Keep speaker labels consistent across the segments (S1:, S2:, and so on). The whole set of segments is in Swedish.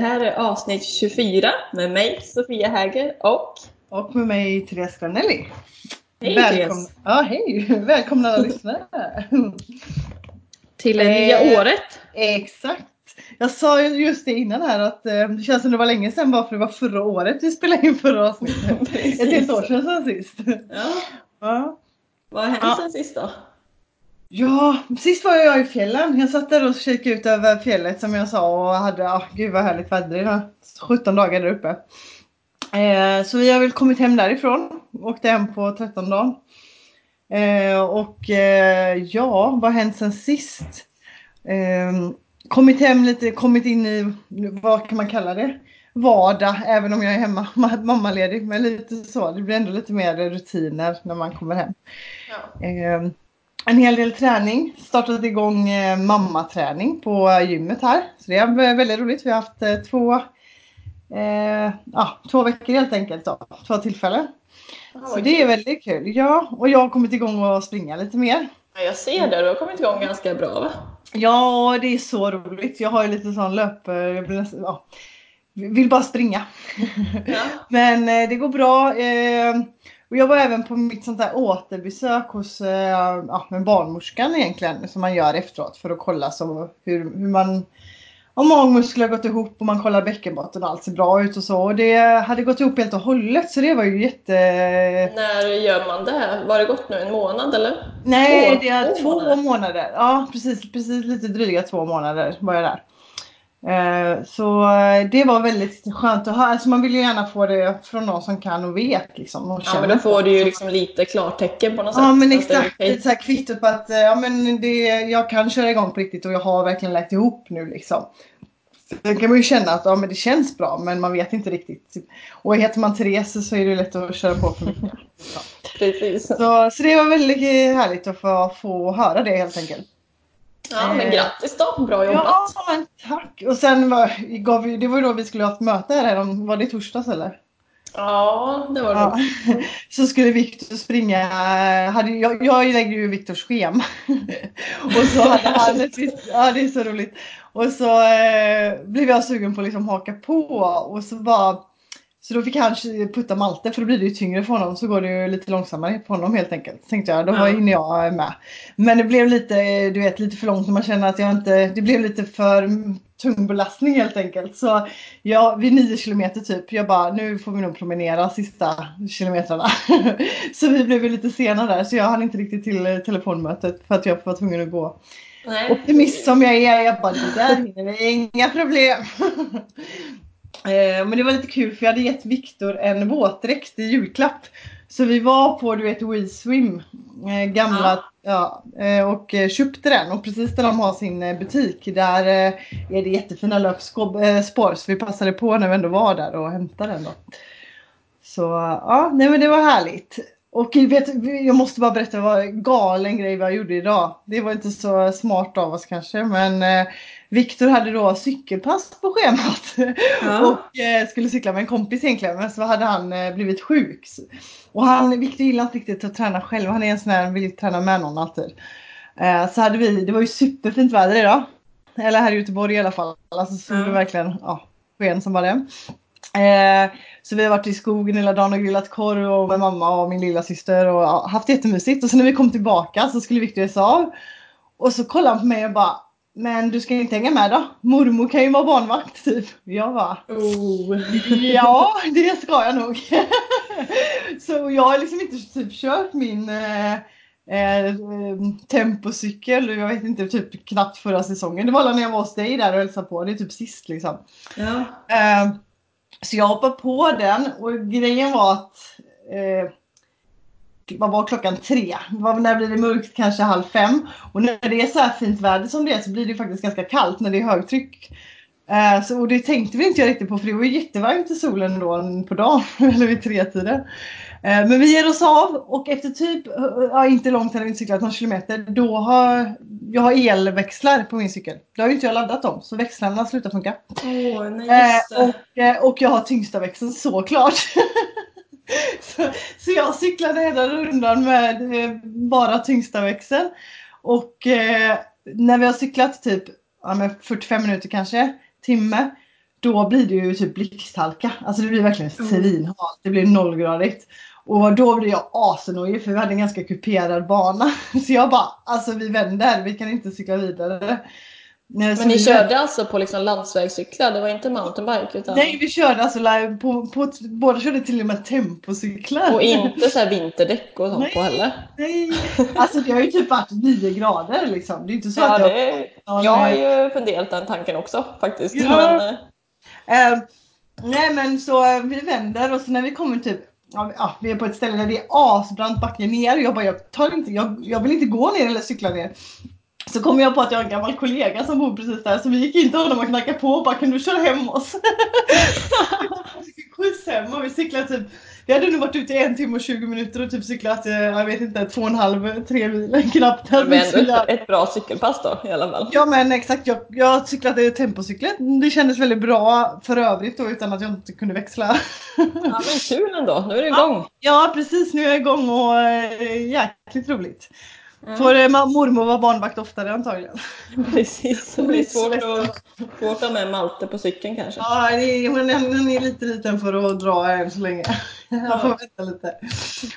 S1: Här är avsnitt 24 med mig Sofia Häger och
S2: Och med mig Therese Granelli.
S1: Hej
S2: Välkomna,
S1: Therese!
S2: ja, hej! Välkomna alla lyssnare.
S1: Till det
S2: Eh,
S1: nya året.
S2: Exakt. Jag sa ju just det innan här att eh, det känns som det var länge sedan bara för det var förra året vi spelade in förra avsnittet. Ett helt år sedan sedan sist.
S1: Ja,
S2: Ja.
S1: vad har hänt
S2: Ja.
S1: sen sist då?
S2: Ja, sist var jag i fjällen. Jag satt där och kikade ut över fjället som jag sa och hade, ja gud vad härligt väder idag. 17 dagar där uppe. Eh, så vi har väl kommit hem därifrån. Åkte hem på 13 dagen. Eh, och eh, ja, vad har hänt sen sist? Eh, kommit hem lite, kommit in i, vad kan man kalla det? Vardag, även om jag är hemma, ma- mammaledig. Men lite så, det blir ändå lite mer rutiner när man kommer hem.
S1: Ja.
S2: Eh, en hel del träning. Startat igång eh, mammaträning på gymmet här. Så det är vä- väldigt roligt. Vi har haft eh, två, eh, ja, två veckor helt enkelt. Då. Två tillfällen. Så det är väldigt kul. Ja, och jag har kommit igång och springa lite mer.
S1: Ja, jag ser det, du har kommit igång ganska bra va?
S2: Ja, det är så roligt. Jag har ju lite sån löp... Jag blir nästan, ja, vill bara springa.
S1: Ja.
S2: Men eh, det går bra. Eh, och jag var även på mitt sånt där återbesök hos eh, ja, med barnmorskan egentligen. Som man gör efteråt för att kolla så hur, hur man om magmuskler har gått ihop och man kollar bäckenbotten och allt ser bra ut och så. Och det hade gått ihop helt och hållet så det var ju jätte...
S1: När gör man det? Var det gått nu en månad eller?
S2: Nej,
S1: Två-
S2: det är
S1: två
S2: två
S1: månader.
S2: månader. Ja, precis, precis lite dryga två månader var jag där. Eh, Så eh, det var väldigt skönt att höra. Alltså man vill ju gärna få det från någon som kan och vet liksom. Och
S1: Ja men då får du ju liksom lite klartecken på något sätt.
S2: Ja men
S1: att det är
S2: exakt, så här kvitto på att eh, ja, men det, jag kan köra igång på riktigt och jag har verkligen lagt ihop nu liksom. Sen kan man ju känna att ja, men det känns bra men man vet inte riktigt. Och heter man Therese så är det lätt att köra på för mycket.
S1: Precis.
S2: Så, så det var väldigt härligt att få, få höra det helt enkelt.
S1: Ja men
S2: Eh,
S1: grattis då, bra jobbat.
S2: Ja, men tack. Och sen var, gav vi, det var ju då vi skulle ha ett möte här. om- Var det torsdags eller?
S1: Ja, det var
S2: Ja.
S1: roligt.
S2: Så skulle Viktor springa. Hade, jag, jag lägger ju Viktors schema. och så hade han ett Ja, det är så roligt. Och så eh, blev jag sugen på att liksom haka på. Och så bara så då fick han putta Malte för då blir det ju tyngre för honom så går det ju lite långsammare på honom helt enkelt. Tänkte jag, då
S1: Ja.
S2: hinner jag med. Men det blev lite, du vet, lite för långt och man känner att jag inte, det blev lite för tung belastning helt enkelt. Så jag, vid 9 kilometer typ, jag bara nu får vi nog promenera sista kilometrarna. så vi blev ju lite sena där så jag hann inte riktigt till telefonmötet för att jag var tvungen att gå.
S1: Nej.
S2: Optimist som jag är, jag bara det där hinner vi, inga problem. Eh, Men det var lite kul för jag hade gett Viktor en våtdräkt i julklapp. Så vi var på du vet WeSwim, eh, gamla, ja, eh, och köpte den och precis där de har sin butik där är det jättefina löpspår så vi passade på när vi ändå var där och hämtade den då. Så ja, nej men det var härligt. Och vet, jag måste bara berätta vad galen grej vad jag gjorde idag. Det var inte så smart av oss kanske men Viktor hade då cykelpass på schemat.
S1: Ja.
S2: Och eh, skulle cykla med en kompis egentligen men så hade han eh, blivit sjuk. Och han, Viktor gillar inte riktigt att träna själv. Han är en sån här, vill träna med någon alltid. Eh, så hade vi, det var ju superfint väder idag. Eller här i Göteborg i alla fall. Alltså solen
S1: Ja.
S2: verkligen, ja, sken som bara det. Eh, så vi har varit i skogen hela dagen och grillat korv och med mamma och min lilla syster och ja, haft jättemysigt. Och sen när vi kom tillbaka så skulle Viktor ge sig av. Och så kollade han på mig och bara Men du ska inte hänga med då? Mormor kan ju vara barnvakt typ. Jag bara
S1: Oh.
S2: Ja, det ska jag nog. så jag har liksom inte typ kört min eh, eh, tempocykel, jag vet inte, typ knappt förra säsongen. Det var när jag var hos dig där och hälsade på, det är typ sist liksom.
S1: Ja.
S2: Eh, så jag hoppade på den och grejen var att eh, vad var klockan tre? Vad- När blir det mörkt? Kanske halv fem. Och när det är så här fint väder som det är så blir det faktiskt ganska kallt när det är högtryck. Eh, så, och det tänkte vi inte riktigt på för det var ju jättevarmt i solen då på dagen, eller vid tretiden. Eh, men vi ger oss av och efter typ, eh, ja, inte långt, hade vi inte cyklat någon kilometer, då har jag har elväxlar på min cykel. Då har ju inte jag laddat dem så växlarna slutar funka.
S1: Oh, just
S2: Eh, och, eh, och jag har tyngsta växeln såklart. så, så jag cyklade hela rundan med eh, bara tyngsta växeln. Och eh, när vi har cyklat typ ja, men 45 minuter kanske, timme. Då blir det ju typ blixthalka. Alltså det blir verkligen
S1: Mm.
S2: svinhalt. Det blir nollgradigt. Och då blir jag asenojig för vi hade en ganska kuperad bana. Så jag bara, alltså vi vänder, vi kan inte cykla vidare.
S1: Men ni körde alltså på liksom landsvägscyklar? Det var inte mountainbike? Utan...
S2: Nej, vi körde alltså på, på, båda körde till och med tempocyklar.
S1: Och inte så här vinterdäck och sånt
S2: Nej.
S1: på heller?
S2: Nej, alltså det har ju typ varit 9 grader liksom. Det är inte så
S1: Ja,
S2: att jag...
S1: det...
S2: Ja,
S1: Jag har ju funderat den tanken också faktiskt.
S2: Ja.
S1: Men, Eh,
S2: nej men så eh, vi vänder och så när vi kommer typ ja, vi är på ett ställe där det är asbrant backe ner och jag bara, jag, tar inte, jag, jag vill inte gå ner eller cykla ner. Så kom jag på att jag har en gammal kollega som bor precis där så vi gick in till honom och knackade på och bara kan du köra hem oss? Skjuts hem och vi cyklade typ Vi hade nog varit ute i en timme och 20 minuter och typ cyklat, eh, jag vet inte, två och en halv, tre mil knappt. jag-
S1: ett, ett bra cykelpass då i alla fall.
S2: Ja men exakt, jag, jag cyklade tempocyklet. Det kändes väldigt bra för övrigt då utan att jag inte kunde växla.
S1: Ja, men kul ändå, nu är du igång.
S2: Ja precis, nu är jag igång och eh, jäkligt roligt.
S1: Mm.
S2: Får eh, mormor vara barnvakt oftare antagligen.
S1: Precis, det blir svårt att, svårt att med Malte på cykeln kanske.
S2: Ja, det är, den är lite liten för att dra än så länge. Jag får vänta lite.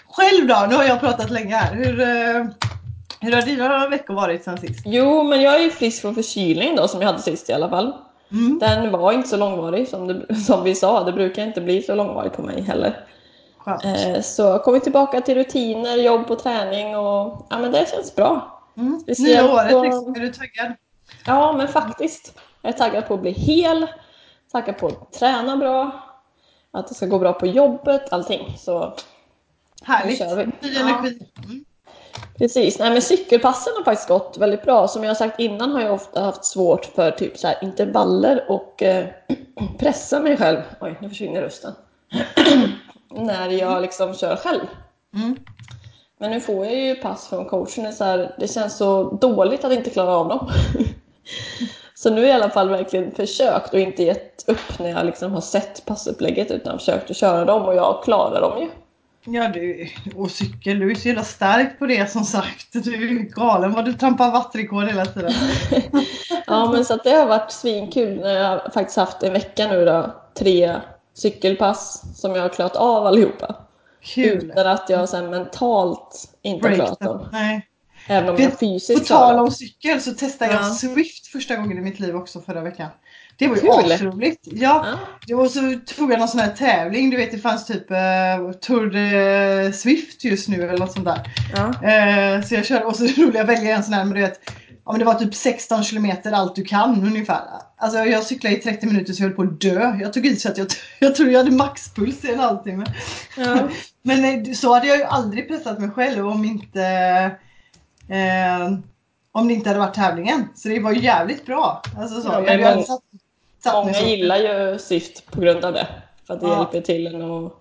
S2: Själv då? Nu har jag pratat länge här. Hur, eh, hur har dina veckor varit sen sist?
S1: Jo, men jag är ju frisk från förkylningen då som jag hade sist i alla fall.
S2: Mm.
S1: Den var inte så långvarig som, det, som vi sa, det brukar inte bli så långvarigt på mig heller.
S2: Skönt.
S1: Eh, så kommit tillbaka till rutiner, jobb och träning och ja men det känns bra.
S2: Mm. Nya året,
S1: på-
S2: liksom. är du taggad?
S1: Ja men faktiskt. Jag är taggad på att bli hel, taggad på att träna bra, att det ska gå bra på jobbet, allting. Så
S2: Härligt. Ny
S1: Ja.
S2: energi. Mm.
S1: Precis, nej men cykelpassen har faktiskt gått väldigt bra. Som jag har sagt innan har jag ofta haft svårt för typ så här intervaller och eh, pressa mig själv. Oj, nu försvinner rösten. När jag liksom kör själv.
S2: Mm.
S1: Men nu får jag ju pass från coachen. Så här, det känns så dåligt att inte klara av dem. så nu har jag i alla fall verkligen försökt och inte gett upp när jag liksom har sett passupplägget utan försökt att köra dem och jag klarar dem ju.
S2: Ja du, och cykel, du är så jävla stark på det som sagt. Du är galen vad du trampar wattrekord hela tiden.
S1: Ja men så att det har varit svinkul när jag faktiskt haft en vecka nu då. Tre cykelpass som jag har klarat av allihopa.
S2: Kul!
S1: Utan att jag sen mentalt inte har klarat dem.
S2: Nej.
S1: Även om jag
S2: På
S1: fysiskt
S2: tal
S1: klarar dem.
S2: om cykel så testade jag
S1: Ja.
S2: Swift första gången i mitt liv också förra veckan. Det var ju
S1: Kul.
S2: asroligt. Ja,
S1: Ja.
S2: och så tog jag någon sån här tävling. Du vet det fanns typ uh, Tour de Swift just nu eller något sånt där.
S1: Ja.
S2: Eh, så jag körde och så roligt att välja en sån här men du vet Men det var typ 16 kilometer allt du kan ungefär. Alltså jag cyklade i 30 minuter så jag höll på att dö. Jag tog i så att jag, jag tror jag hade maxpuls i en halvtimme.
S1: Ja.
S2: Men eh, så hade jag ju aldrig pressat mig själv om inte eh, om det inte hade varit tävlingen. Så det var ju jävligt bra. Alltså så.
S1: Ja,
S2: jag
S1: men många-
S2: satt, satt
S1: Många
S2: så.
S1: gillar ju Swift på grund av det. För att det
S2: Ja.
S1: hjälper till en att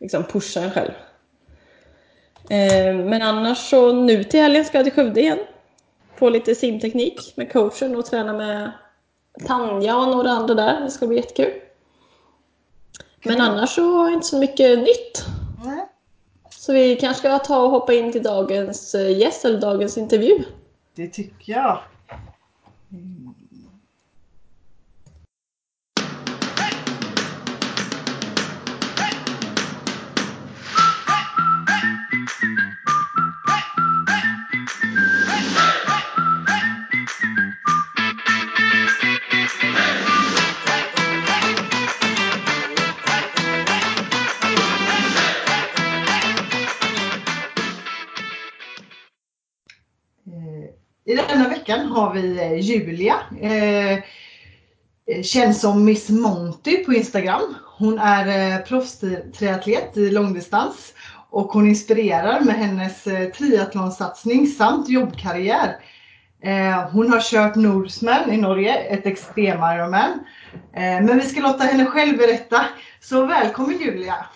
S1: liksom pusha en själv. Eh, men annars så nu till helgen ska jag till Skövde igen. Få lite simteknik med coachen och träna med Tanja och några andra där. Det ska bli jättekul. Men annars så har jag inte så mycket nytt.
S2: Nej.
S1: Så vi kanske ska ta och hoppa in till dagens eh, gäst eller dagens intervju.
S2: Det tycker jag. Eh, veckan har vi eh, Julia. Eh, känns som Miss Monty på Instagram. Hon är eh, proffstriatlet i långdistans och hon inspirerar med hennes eh, triathlonsatsning samt jobbkarriär. Eh, hon har kört Nordsman i Norge, ett extrem Ironman. Eh, men vi ska låta henne själv berätta. Så välkommen Julia!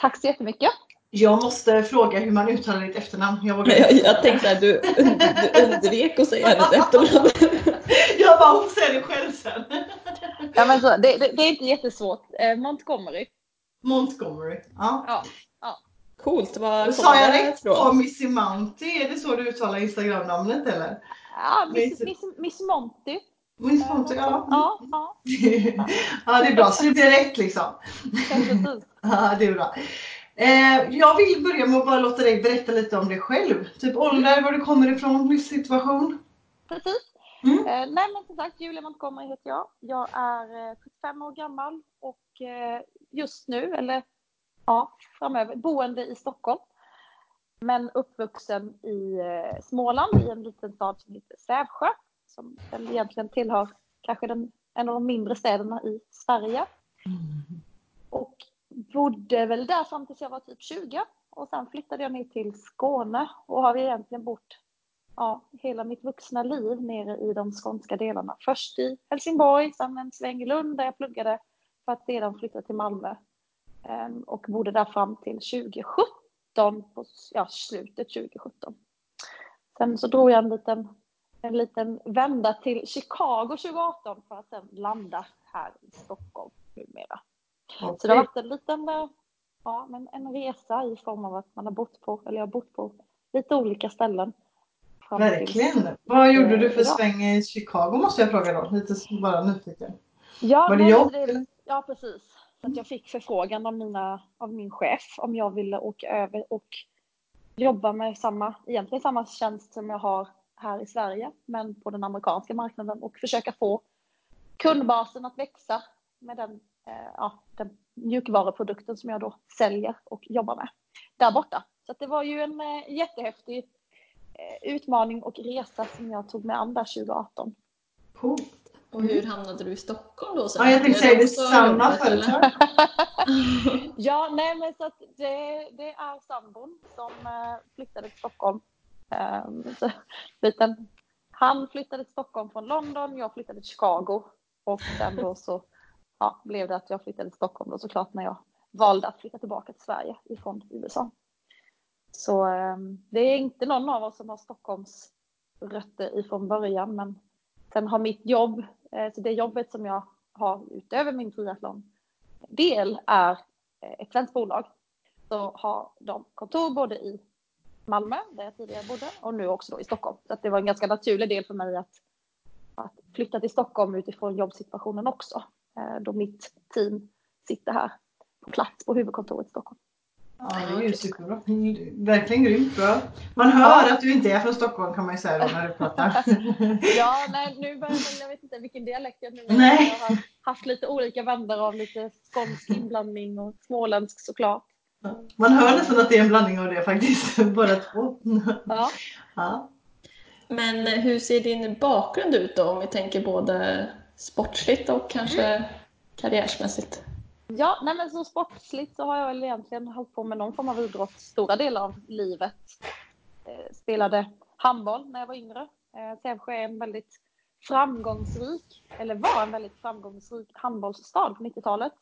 S3: Tack så jättemycket!
S2: Jag måste fråga hur man uttalar ditt efternamn.
S1: Jag, vågar... jag, jag tänkte att du, du undvek att säga hennes efternamn.
S2: jag bara, hon säger det själv sen.
S3: ja, men så, det, det, det är inte jättesvårt. Eh, Montgomery.
S2: Montgomery, ja.
S3: ja, ja.
S1: Coolt. Vad
S2: Sa jag rätt på Missy Mounty? Är det så du uttalar Instagram-namnet eller?
S3: Ja, Miss, Miss, Miss Monty.
S2: Miss Monty, ja.
S3: Ja, ja.
S2: ja, det är bra. Så det blir rätt liksom. Ja, det är bra. Eh, jag vill börja med att bara låta dig berätta lite om dig själv. Typ ålder, var du kommer ifrån, livssituation.
S3: Precis. Mm. Eh, nej men som sagt, Julia Montgomery heter jag. Jag är 75 eh, år gammal och eh, just nu, eller ja, framöver, boende i Stockholm. Men uppvuxen i eh, Småland, i en liten stad som heter Sävsjö. Som väl egentligen tillhör kanske den, en av de mindre städerna i Sverige. Mm. Och bodde väl där fram tills jag var typ 20. Och sen flyttade jag ner till Skåne och har egentligen bott ja, hela mitt vuxna liv nere i de skånska delarna. Först i Helsingborg, sen en sväng i Lund där jag pluggade för att sedan flytta till Malmö ehm, och bodde där fram till 2017, på ja, slutet 2017. Sen så drog jag en liten, en liten vända till Chicago 2018 för att sen landa här i Stockholm numera. Okay. Så det har varit en liten eh, ja, men en resa i form av att man har bott på, eller jag har bott på lite olika ställen.
S2: Verkligen. Vad gjorde du för sväng i Chicago måste jag fråga då, lite bara nyfiken.
S3: Ja, Var det jobb? Det, ja, precis. Så att jag fick förfrågan av, mina, av min chef om jag ville åka över och jobba med samma, egentligen samma tjänst som jag har här i Sverige, men på den amerikanska marknaden och försöka få kundbasen att växa med den Eh, ja, den mjukvaruprodukten som jag då säljer och jobbar med där borta. Så det var ju en eh, jättehäftig eh, utmaning och resa som jag tog med an där 2018.
S1: Coolt. Och hur hamnade du i Stockholm då? Sen?
S2: Ja, jag tänkte säga det samma företag.
S3: ja, nej men så att det, det är sambon som flyttade till Stockholm. Um, så, liten, han flyttade till Stockholm från London, jag flyttade till Chicago och sen då så ja, blev det att jag flyttade till Stockholm då såklart när jag valde att flytta tillbaka till Sverige ifrån USA. Så ehm, det är inte någon av oss som har Stockholms rötter ifrån början, men sen har mitt jobb, eh, så det jobbet som jag har utöver min triathlon del är eh, ett svenskt bolag. Så har de kontor både i Malmö, där jag tidigare bodde, och nu också då i Stockholm. Så det var en ganska naturlig del för mig att, att flytta till Stockholm utifrån jobbsituationen också. Eh, då mitt team sitter här på plats på huvudkontoret i Stockholm.
S2: Ja, det är ju superbra. Verkligen grymt bra. Man hör ja. att du inte är från Stockholm kan man ju säga då när du pratar.
S3: ja, nej, nu börjar jag vet inte vilken dialekt jag nu nej. Jag har haft lite olika vändor av lite skånsk inblandning och småländsk såklart.
S2: Man hör nästan att det är en blandning av det faktiskt, båda två.
S3: Ja.
S2: ja.
S1: Men hur ser din bakgrund ut då om vi tänker både sportsligt och kanske mm. karriärsmässigt?
S3: Ja, nej men så sportsligt så har jag väl egentligen hållit på med någon form av idrott stora delar av livet. Eh, spelade handboll när jag var yngre. Eh, Sävsjö är en väldigt framgångsrik, eller var en väldigt framgångsrik handbollsstad på 90-talet.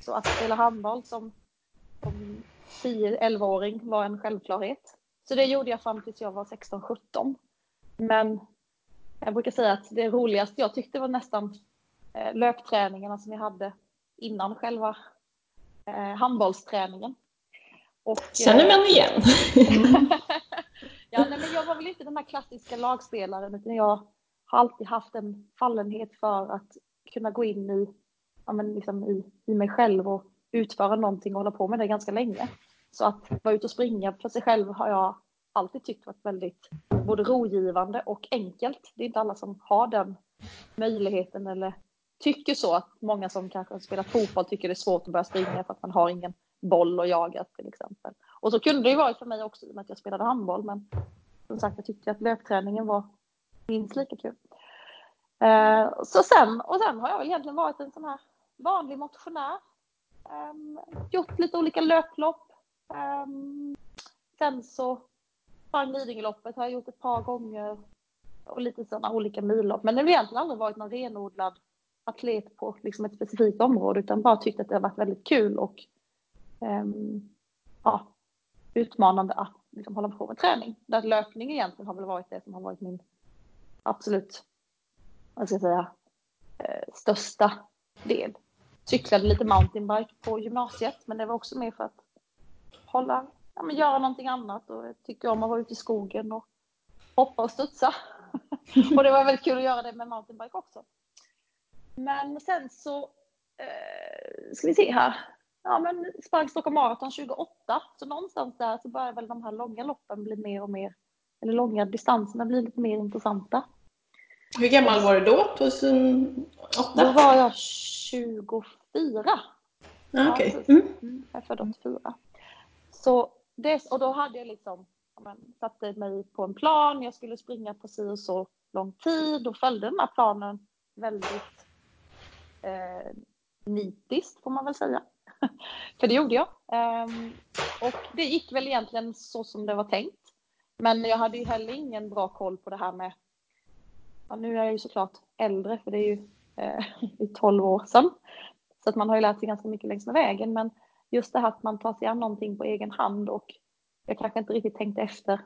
S3: Så att spela handboll som, som 10-11-åring var en självklarhet. Så det gjorde jag fram tills jag var 16-17. Men jag brukar säga att det roligaste jag tyckte var nästan eh, löpträningarna som vi hade innan själva eh, handbollsträningen.
S1: Och, Känner man igen.
S3: ja, nej, men jag var väl inte den här klassiska lagspelaren utan jag har alltid haft en fallenhet för att kunna gå in i, ja, men liksom i, i mig själv och utföra någonting och hålla på med det ganska länge. Så att vara ute och springa för sig själv har jag alltid tyckt varit väldigt både rogivande och enkelt. Det är inte alla som har den möjligheten eller tycker så att många som kanske spelar fotboll tycker det är svårt att börja springa för att man har ingen boll att jaga till exempel. Och så kunde det ju varit för mig också i och med att jag spelade handboll men som sagt jag tyckte att löpträningen var minst lika kul. Eh, så sen, och sen har jag väl egentligen varit en sån här vanlig motionär. Ehm, gjort lite olika löplopp. Ehm, sen så Fan Lidingöloppet har jag gjort ett par gånger. och lite sådana olika millopp. Men det har egentligen aldrig varit någon renodlad atlet på liksom ett specifikt område utan bara tyckt att det har varit väldigt kul och um, ja, utmanande att liksom hålla på med träning. Där löpning egentligen har väl varit det som har varit min absolut, vad ska jag säga, eh, största del. Cyklade lite mountainbike på gymnasiet men det var också mer för att hålla, ja, men göra någonting annat och jag tycker om att vara ute i skogen och hoppa och studsa. och det var väldigt kul att göra det med mountainbike också. Men sen så eh, ska vi se här. Ja, men sprang Stockholm Marathon 2008, så någonstans där så börjar väl de här långa loppen bli mer och mer, eller långa distanserna bli lite mer intressanta.
S1: Hur gammal var du då? 2008?
S3: Då var jag 24.
S1: Ah, Okej. Okay. Mm.
S3: mm. Jag är född 84. Så det, och då hade jag liksom, men, satte mig på en plan, jag skulle springa på si och så lång tid och följde den här planen väldigt eh, nitiskt får man väl säga. För det gjorde jag. Um, och det gick väl egentligen så som det var tänkt. Men jag hade ju heller ingen bra koll på det här med, ja, nu är jag ju såklart äldre för det är ju eh, 12 år sedan. Så att man har ju lärt sig ganska mycket längs med vägen. Men just det här att man tar sig an någonting på egen hand och jag kanske inte riktigt tänkte efter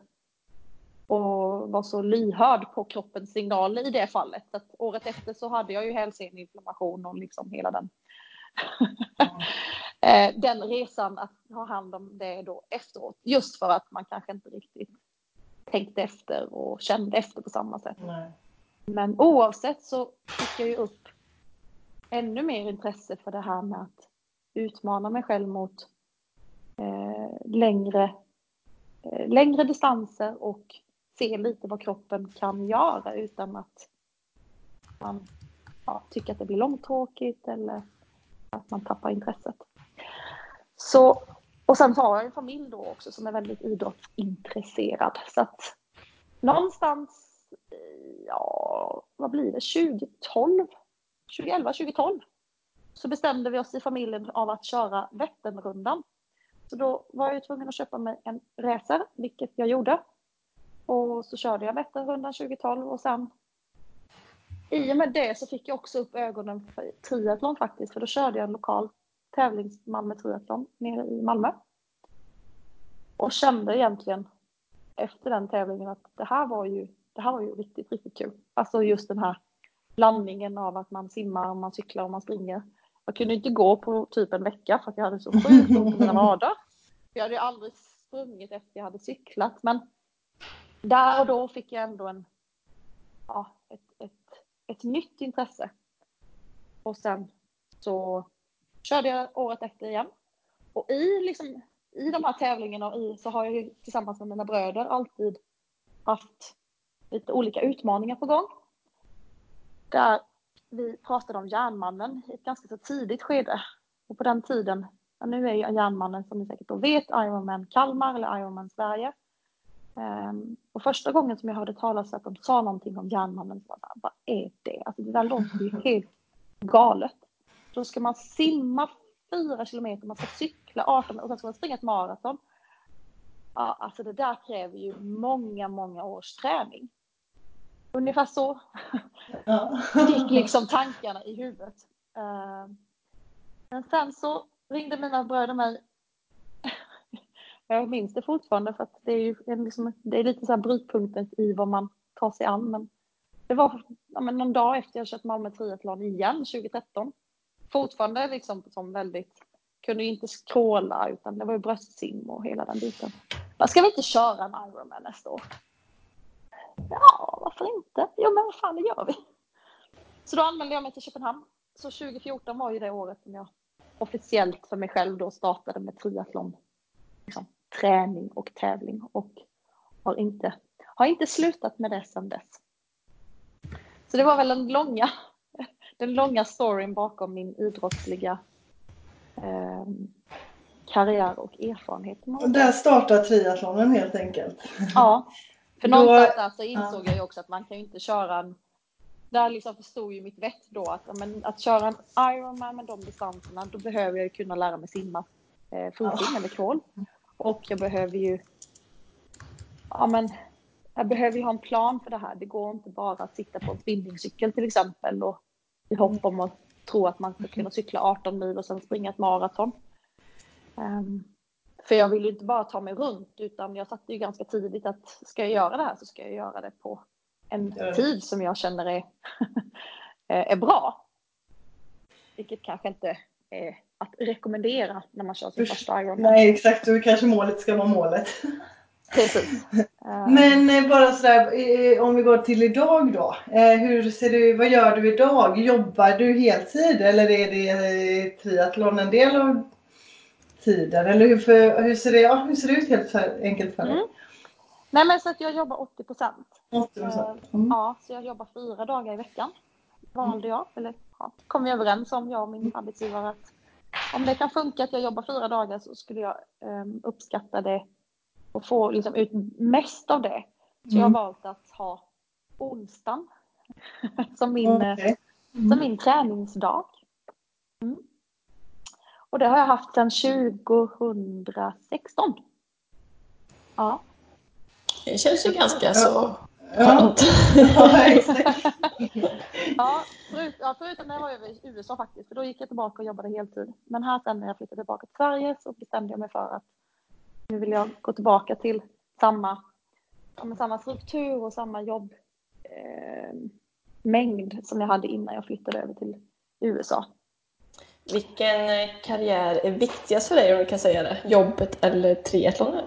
S3: och var så lyhörd på kroppens signaler i det fallet. Att året efter så hade jag ju hälseneinflammation och liksom hela den mm. den resan att ha hand om det då efteråt. Just för att man kanske inte riktigt tänkte efter och kände efter på samma sätt. Nej. Men oavsett så fick jag ju upp ännu mer intresse för det här med att utmana mig själv mot eh, längre, eh, längre distanser och se lite vad kroppen kan göra utan att man ja, tycker att det blir långtråkigt eller att man tappar intresset. Så, och sen har jag en familj då också som är väldigt idrottsintresserad. Så att någonstans, eh, ja, vad blir det, 2012, 2011, 2012 så bestämde vi oss i familjen av att köra Vätternrundan. Så då var jag tvungen att köpa mig en racer, vilket jag gjorde. Och så körde jag Vätternrundan 2012 och sen i och med det så fick jag också upp ögonen för triathlon faktiskt, för då körde jag en lokal tävling, Malmö triathlon nere i Malmö. Och kände egentligen efter den tävlingen att det här var ju, det här var ju riktigt, riktigt kul. Alltså just den här blandningen av att man simmar, man cyklar och man springer. Jag kunde inte gå på typ en vecka för att jag hade så sjukt ont i mina vader. Jag hade ju aldrig sprungit efter jag hade cyklat men där och då fick jag ändå en, ja, ett, ett, ett nytt intresse. Och sen så körde jag året efter igen. Och i, liksom, i de här tävlingarna i, så har jag tillsammans med mina bröder alltid haft lite olika utmaningar på gång. Där vi pratade om Järnmannen i ett ganska så tidigt skede. Och på den tiden, ja, nu är ju Järnmannen som ni säkert då vet Ironman Kalmar eller Ironman Sverige. Um, och första gången som jag hörde talas att de sa någonting om Järnmannen så var jag vad är det? Alltså det där låter ju helt galet. Då ska man simma fyra kilometer, man ska cykla 18 och sen ska man springa ett maraton. Ja, alltså det där kräver ju många, många års träning. Ungefär så ja. gick liksom tankarna i huvudet. Uh, men sen så ringde mina bröder mig jag minns det fortfarande för att det är ju en, liksom, det är lite så här brytpunkten i vad man tar sig an. Men det var ja, men någon dag efter jag kört Malmö triathlon igen 2013. Fortfarande liksom som väldigt, kunde inte skråla utan det var ju bröstsim och hela den biten. Men ska vi inte köra en Ironman nästa år? Ja, varför inte? Jo, men vad fan, det gör vi. Så då anmälde jag mig till Köpenhamn. Så 2014 var ju det året som jag officiellt för mig själv då startade med triathlon. Liksom, träning och tävling och har inte, har inte slutat med det sedan dess. Så det var väl den långa, den långa storyn bakom min idrottsliga eh, karriär och erfarenhet.
S2: Och där startar triathlonen helt enkelt.
S3: Ja, för någonstans där så insåg ja. jag ju också att man kan ju inte köra en där liksom förstod ju mitt vett då att, men, att köra en Ironman med de distanserna, då behöver jag ju kunna lära mig simma eh, ja. eller crawl. Och jag behöver ju ja, men, jag behöver ju ha en plan för det här. Det går inte bara att sitta på en spinningcykel till exempel och i hopp om att tro att man ska kunna cykla 18 mil och sen springa ett maraton. Um, för jag vill ju inte bara ta mig runt utan jag satte ju ganska tidigt att ska jag göra det här så ska jag göra det på en tid som jag känner är, är bra. Vilket kanske inte är att rekommendera när man kör sin Usch, första Ironman.
S2: Nej exakt, då kanske målet ska vara målet.
S3: Precis.
S2: Men eh, bara sådär, eh, om vi går till idag då. Eh, hur ser du, vad gör du idag? Jobbar du heltid eller är det triathlon en del av tiden? Eller hur, för, hur, ser, det, ja, hur ser det ut helt för, enkelt för dig? Mm.
S3: Nej men så att jag jobbar 80 procent.
S2: 80 procent?
S3: Mm. Ja, så jag jobbar fyra dagar i veckan. Valde jag, eller ja, kom vi överens om, jag och min arbetsgivare att om det kan funka att jag jobbar fyra dagar så skulle jag um, uppskatta det och få liksom ut mest av det. Så jag har mm. valt att ha onsdagen som min, okay. mm. som min träningsdag. Mm. Och det har jag haft sedan 2016. Ja.
S1: Det känns ju ganska så skönt.
S3: ja, förut, ja, förutom när jag var i USA faktiskt, för då gick jag tillbaka och jobbade heltid. Men här sen när jag flyttade tillbaka till Sverige så bestämde jag mig för att nu vill jag gå tillbaka till samma, samma struktur och samma jobbmängd eh, som jag hade innan jag flyttade över till USA.
S1: Vilken eh, karriär är viktigast för dig om du kan säga det? Jobbet eller triathlonen?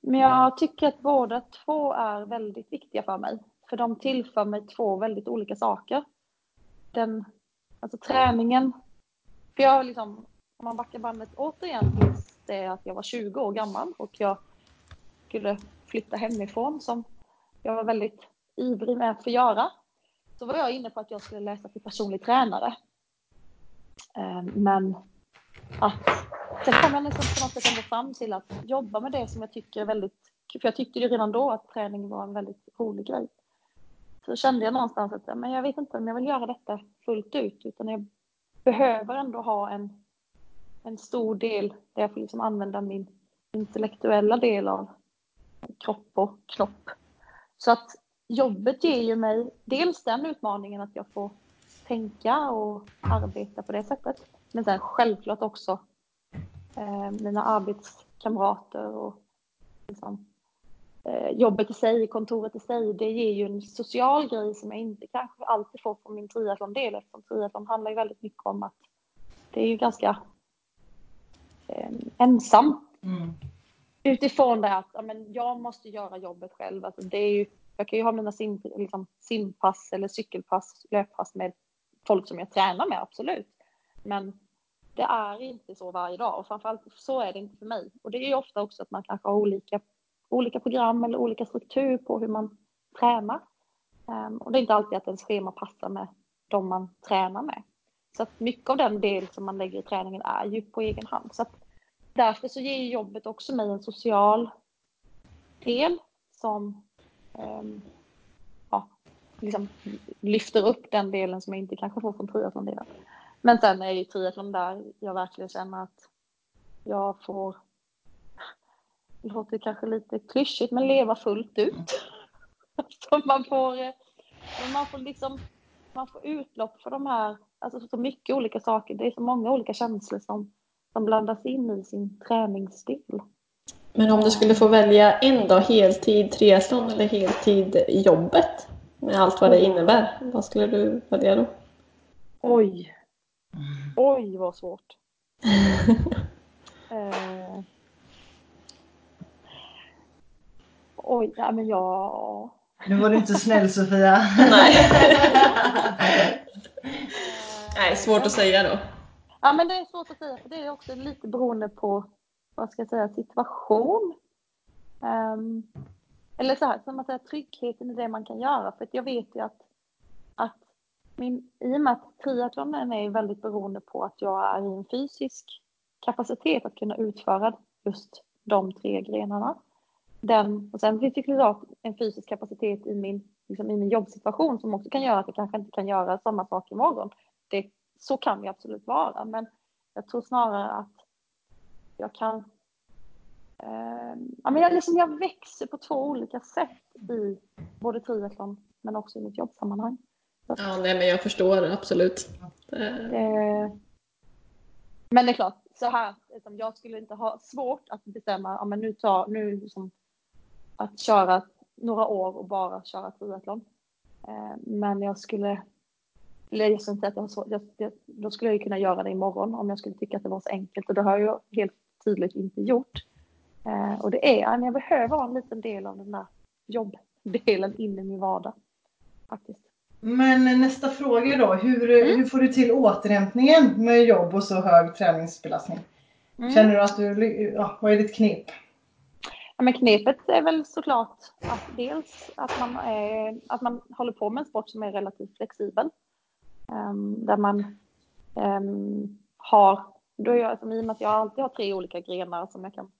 S3: Men jag tycker att båda två är väldigt viktiga för mig. För de tillför mig två väldigt olika saker. Den, alltså träningen. För jag liksom, om man backar bandet återigen tills det att jag var 20 år gammal och jag skulle flytta hemifrån som jag var väldigt ivrig med att få göra. Så var jag inne på att jag skulle läsa till personlig tränare. Ehm, men att sen kom jag liksom på något sätt ändå fram till att jobba med det som jag tycker är väldigt för jag tyckte ju redan då att träning var en väldigt rolig grej. Så kände jag någonstans att men jag vet inte om jag vill göra detta fullt ut utan jag behöver ändå ha en, en stor del där jag får liksom använda min intellektuella del av kropp och knopp. Så att jobbet ger ju mig dels den utmaningen att jag får tänka och arbeta på det sättet. Men sen självklart också eh, mina arbetskamrater och liksom, eh, jobbet i sig, kontoret i sig, det ger ju en social grej som jag inte kanske alltid får från min triathlon-del eftersom triathlon handlar ju väldigt mycket om att det är ju ganska eh, ensamt. Mm. Utifrån det att ja, men jag måste göra jobbet själv. Alltså det är ju, jag kan ju ha mina sim, liksom, simpass eller cykelpass, löppass med folk som jag tränar med, absolut. Men det är inte så varje dag och framförallt så är det inte för mig. Och det är ju ofta också att man kanske har olika, olika program eller olika struktur på hur man tränar. Um, och det är inte alltid att ens schema passar med de man tränar med. Så att mycket av den del som man lägger i träningen är ju på egen hand. Så att därför så ger jobbet också mig en social del som um, liksom lyfter upp den delen som jag inte kanske får från triathlon-delen. Men sen är ju triathlon där jag verkligen känner att jag får, det låter kanske lite klyschigt, men leva fullt ut. Så man får, eh, man får liksom, man får utlopp för de här, alltså så mycket olika saker. Det är så många olika känslor som, som blandas in i sin träningsstil.
S1: Men om du skulle få välja en dag, heltid triathlon eller heltid jobbet med allt vad det innebär, vad skulle du välja då?
S3: Oj, Oj, vad svårt. eh. Oj, ja, men jag...
S2: Nu var du inte snäll Sofia.
S1: Nej. Nej, svårt att säga då.
S3: Ja, men det är svårt att säga för det är också lite beroende på vad ska jag säga, situation. Um, eller så här, som man säger, tryggheten i det man kan göra. För jag vet ju att, att min, I och med att triathlonen är väldigt beroende på att jag är i en fysisk kapacitet att kunna utföra just de tre grenarna. Den, och sen finns det såklart en fysisk kapacitet i min, liksom i min jobbsituation som också kan göra att jag kanske inte kan göra samma sak imorgon. Det, så kan det absolut vara, men jag tror snarare att jag kan eh, ja, men jag, liksom, jag växer på två olika sätt i både triathlon men också i mitt jobbsammanhang.
S1: Ja, nej, men jag förstår absolut.
S3: Eh, men det är klart, så här, liksom, jag skulle inte ha svårt att bestämma, ja men nu tar, nu liksom, att köra några år och bara köra triathlon. Eh, men jag skulle, eller jag skulle inte att jag, jag, jag, då skulle jag kunna göra det imorgon om jag skulle tycka att det var så enkelt och det har jag helt tydligt inte gjort. Eh, och det är, jag behöver ha en liten del av den där jobbdelen in i min vardag. Faktiskt.
S2: Men nästa fråga då, hur, mm. hur får du till återhämtningen med jobb och så hög träningsbelastning? Mm. Känner du att du, ja, vad är ditt knep?
S3: Ja, men knepet är väl såklart att dels att man, är, att man håller på med en sport som är relativt flexibel. Um, där man um, har, då jag, som i och med att jag alltid har tre olika grenar som jag kan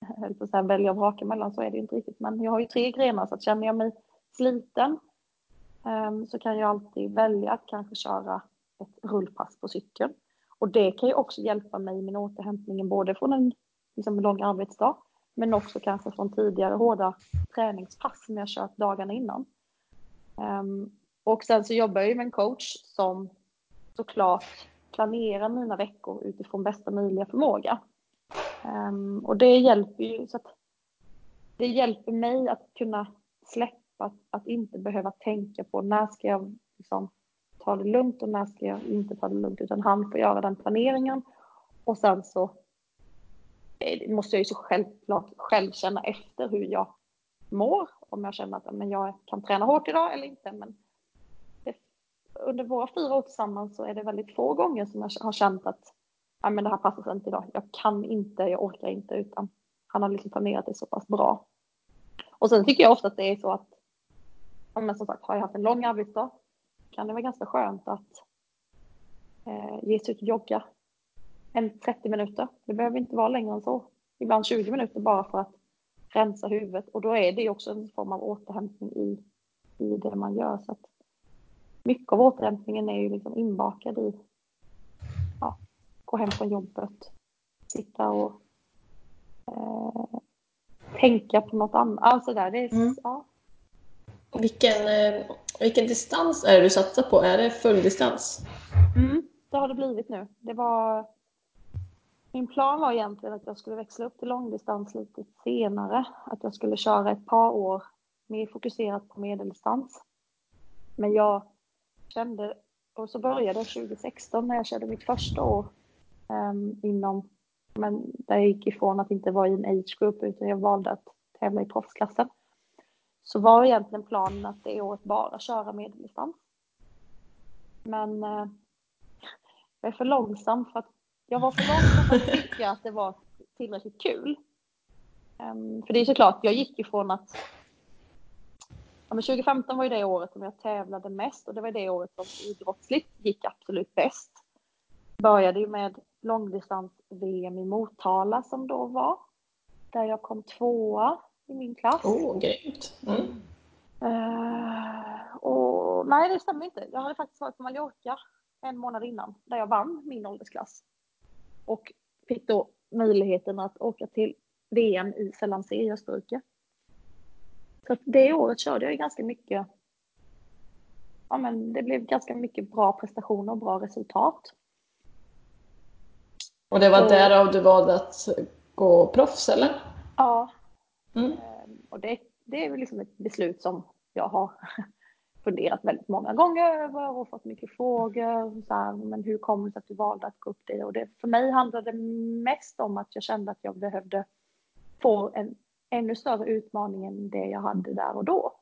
S3: höll på att välja och vraka mellan så är det inte riktigt. Men jag har ju tre grenar så att känner jag mig sliten um, så kan jag alltid välja att kanske köra ett rullpass på cykeln. Och det kan ju också hjälpa mig i min återhämtning både från en liksom, lång arbetsdag men också kanske från tidigare hårda träningspass som jag kört dagarna innan. Um, och sen så jobbar jag ju med en coach som såklart planerar mina veckor utifrån bästa möjliga förmåga. Um, och det hjälper ju så att det hjälper mig att kunna släppa, att, att inte behöva tänka på när ska jag liksom ta det lugnt och när ska jag inte ta det lugnt utan han får göra den planeringen. Och sen så eh, måste jag ju så självklart själv känna efter hur jag mår. Om jag känner att men jag kan träna hårt idag eller inte men det, under våra fyra år tillsammans så är det väldigt få gånger som jag har känt att ja, men det här passar inte idag. Jag kan inte, jag orkar inte, utan han har liksom planerat det så pass bra. Och sen tycker jag ofta att det är så att, ja, men som sagt, har jag haft en lång arbetsdag kan det vara ganska skönt att eh, ge sig ut och jogga en 30 minuter. Det behöver inte vara längre än så. Ibland 20 minuter bara för att rensa huvudet och då är det också en form av återhämtning i, i det man gör. Så att mycket av återhämtningen är ju liksom inbakad i gå hem från jobbet, sitta och eh, tänka på något annat. Alltså där, det är, mm. ja.
S1: Vilken, eh, vilken distans är det du satsar på? Är det fulldistans?
S3: Mm, det har det blivit nu. Det var... Min plan var egentligen att jag skulle växla upp till långdistans lite senare. Att jag skulle köra ett par år mer fokuserat på medeldistans. Men jag kände, och så började 2016 när jag körde mitt första år um, inom, men där jag gick ifrån att inte vara i en age group utan jag valde att tävla i proffsklassen. Så var egentligen planen att det året bara köra medeldistans. Men uh, jag är för långsam för att jag var för långsam för att tycka att det var tillräckligt kul. Um, för det är såklart, jag gick ifrån att Ja, men 2015 var ju det året som jag tävlade mest och det var det året som idrottsligt gick absolut bäst. Började ju med långdistans-VM i Motala som då var. Där jag kom tvåa i min klass.
S1: Åh, oh, grymt! Mm.
S3: Uh, och, nej, det stämmer inte. Jag hade faktiskt varit på Mallorca en månad innan där jag vann min åldersklass. Och fick då möjligheten att åka till VM i Sellansee i Österrike. Så det året körde jag ganska mycket. Ja, men det blev ganska mycket bra prestationer och bra resultat.
S1: Och det var och, därav du valde att gå proffs eller?
S3: Ja. Mm. Ehm, och det, det är väl liksom ett beslut som jag har funderat väldigt många gånger över och fått mycket frågor. Så här, men hur kommer det sig att du valde att gå upp det? Och det, för mig handlade det mest om att jag kände att jag behövde få en ännu större utmaning än det jag hade där och då.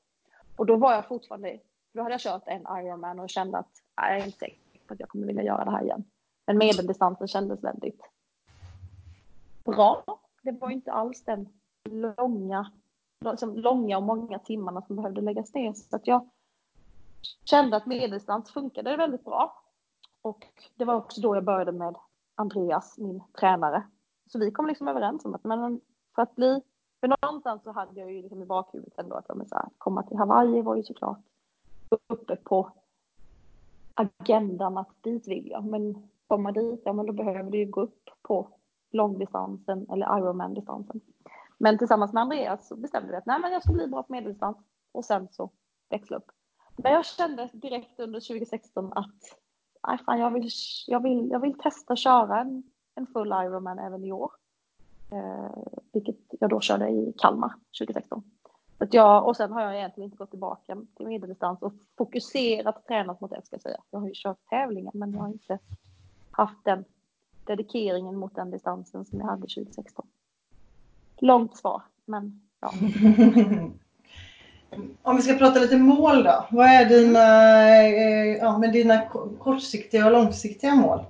S3: Och då var jag fortfarande, då hade jag kört en Ironman och kände att nej, jag är inte säker på att jag kommer vilja göra det här igen. Men medeldistansen kändes väldigt bra. Det var inte alls den långa, liksom långa och många timmarna som behövde läggas ner. Så att jag kände att medeldistans funkade väldigt bra. Och det var också då jag började med Andreas, min tränare. Så vi kom liksom överens om att men för att bli, för någonstans så hade jag ju liksom i bakhuvudet ändå att så här, komma till Hawaii var ju såklart uppe på agendan att dit vill jag. Men komma dit, ja men då behöver du ju gå upp på långdistansen eller Ironman-distansen. Men tillsammans med Andreas så bestämde vi att nej, men jag ska bli bra på medeldistans och sen så växla upp. Men jag kände direkt under 2016 att nej, fan, jag, vill, jag, vill, jag vill testa köra en, en full Ironman även i år. Eh, vilket jag då körde i Kalmar 2016. Så att jag, och sen har jag egentligen inte gått tillbaka till medeldistans och fokuserat tränat mot det ska jag säga. Jag har ju kört tävlingar men jag har inte haft den dedikeringen mot den distansen som jag hade 2016. Långt svar, men ja.
S2: Om vi ska prata lite mål då. Vad är dina, eh, ja, med dina kortsiktiga och långsiktiga mål?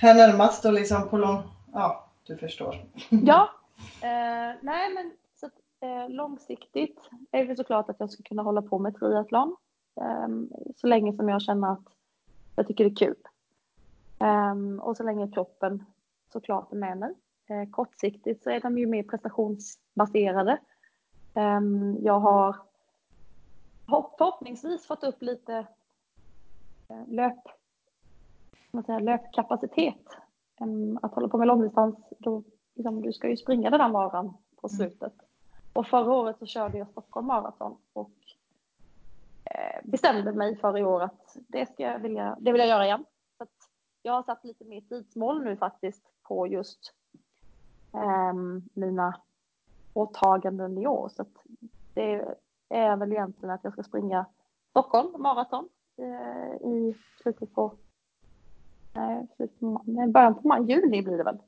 S2: Här närmast och liksom på lång... Ja, du förstår.
S3: Ja. Eh, nej, men så att, eh, långsiktigt är det såklart att jag ska kunna hålla på med triathlon. Eh, så länge som jag känner att jag tycker det är kul. Um, och så länge kroppen såklart är med mig. Uh, kortsiktigt så är de ju mer prestationsbaserade. Um, jag har förhoppningsvis fått upp lite uh, löp, säga, löpkapacitet. Um, att hålla på med långdistans, då, liksom, du ska ju springa den där maran på mm. slutet. Och förra året så körde jag Stockholm Marathon och uh, bestämde mig för i år att det, ska jag vilja, det vill jag göra igen jag har satt lite mer tidsmål nu faktiskt på just um, mina åtaganden i år. Så det är väl egentligen att jag ska springa Stockholm maraton eh, i slutet på nej, slutet på, nej, början på maj, juni blir det väl?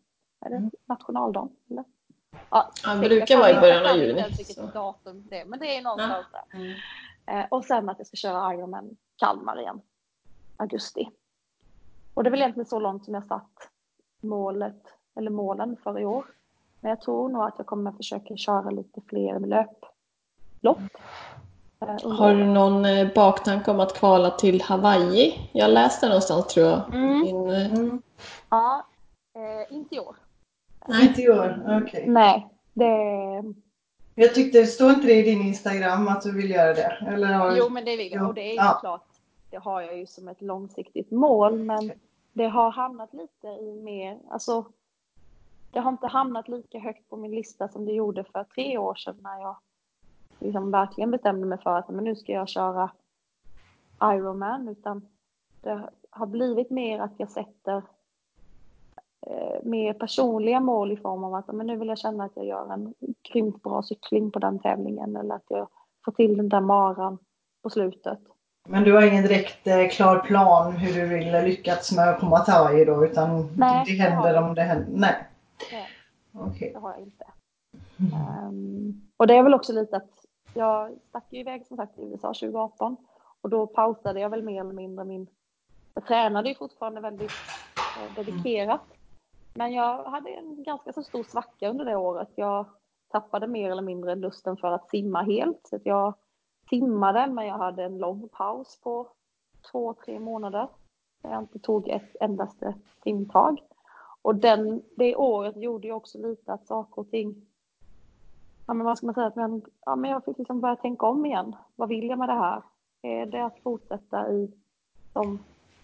S3: Är det mm. nationaldagen? Eller?
S1: Ja, det brukar vara i början av juni.
S3: Datum det men det är någonstans ja. där. Mm. Eh, och sen att jag ska köra Ironman Kalmar igen, augusti. Och det är väl egentligen så långt som jag satt målet, eller målen för i år. Men jag tror nog att jag kommer försöka köra lite fler löplopp.
S1: Eh, Har du någon eh, baktanke om att kvala till Hawaii? Jag läste någonstans tror jag. Mm. In... Eh, mm.
S3: Ja, eh, inte i år.
S2: Nej, inte i år. Okej. Okay.
S3: Nej, det...
S2: Jag tyckte, står inte det i din Instagram att du vill göra det? Eller har...
S3: Jo, men det vill jag. Och det är ju ja. klart, det har jag ju som ett långsiktigt mål. Men det har hamnat lite i mer, alltså det har inte hamnat lika högt på min lista som det gjorde för tre år sedan när jag liksom verkligen bestämde mig för att men nu ska jag köra Ironman utan det har blivit mer att jag sätter eh, mer personliga mål i form av att men nu vill jag känna att jag gör en grymt bra cykling på den tävlingen eller att jag får till den där maran på slutet.
S2: Men du har ingen direkt eh, klar plan hur du vill lyckas med att komma till Hawaii då utan Nej, det händer om det händer? Nej.
S3: Nej. Okay. Det har jag inte. Mm. Um, och det är väl också lite att jag stack ju iväg som sagt i USA 2018 och då pausade jag väl mer eller mindre min... Jag tränade ju fortfarande väldigt eh, dedikerat. Men jag hade en ganska så stor svacka under det året. Jag tappade mer eller mindre lusten för att simma helt. Så att jag simmade, men jag hade en lång paus på två, tre månader. Där jag inte tog ett endaste simtag. Och den, det året gjorde ju också lite att saker och ting ja, men vad ska man säga, att man, ja, men jag fick liksom börja tänka om igen. Vad vill jag med det här? Är det att fortsätta i som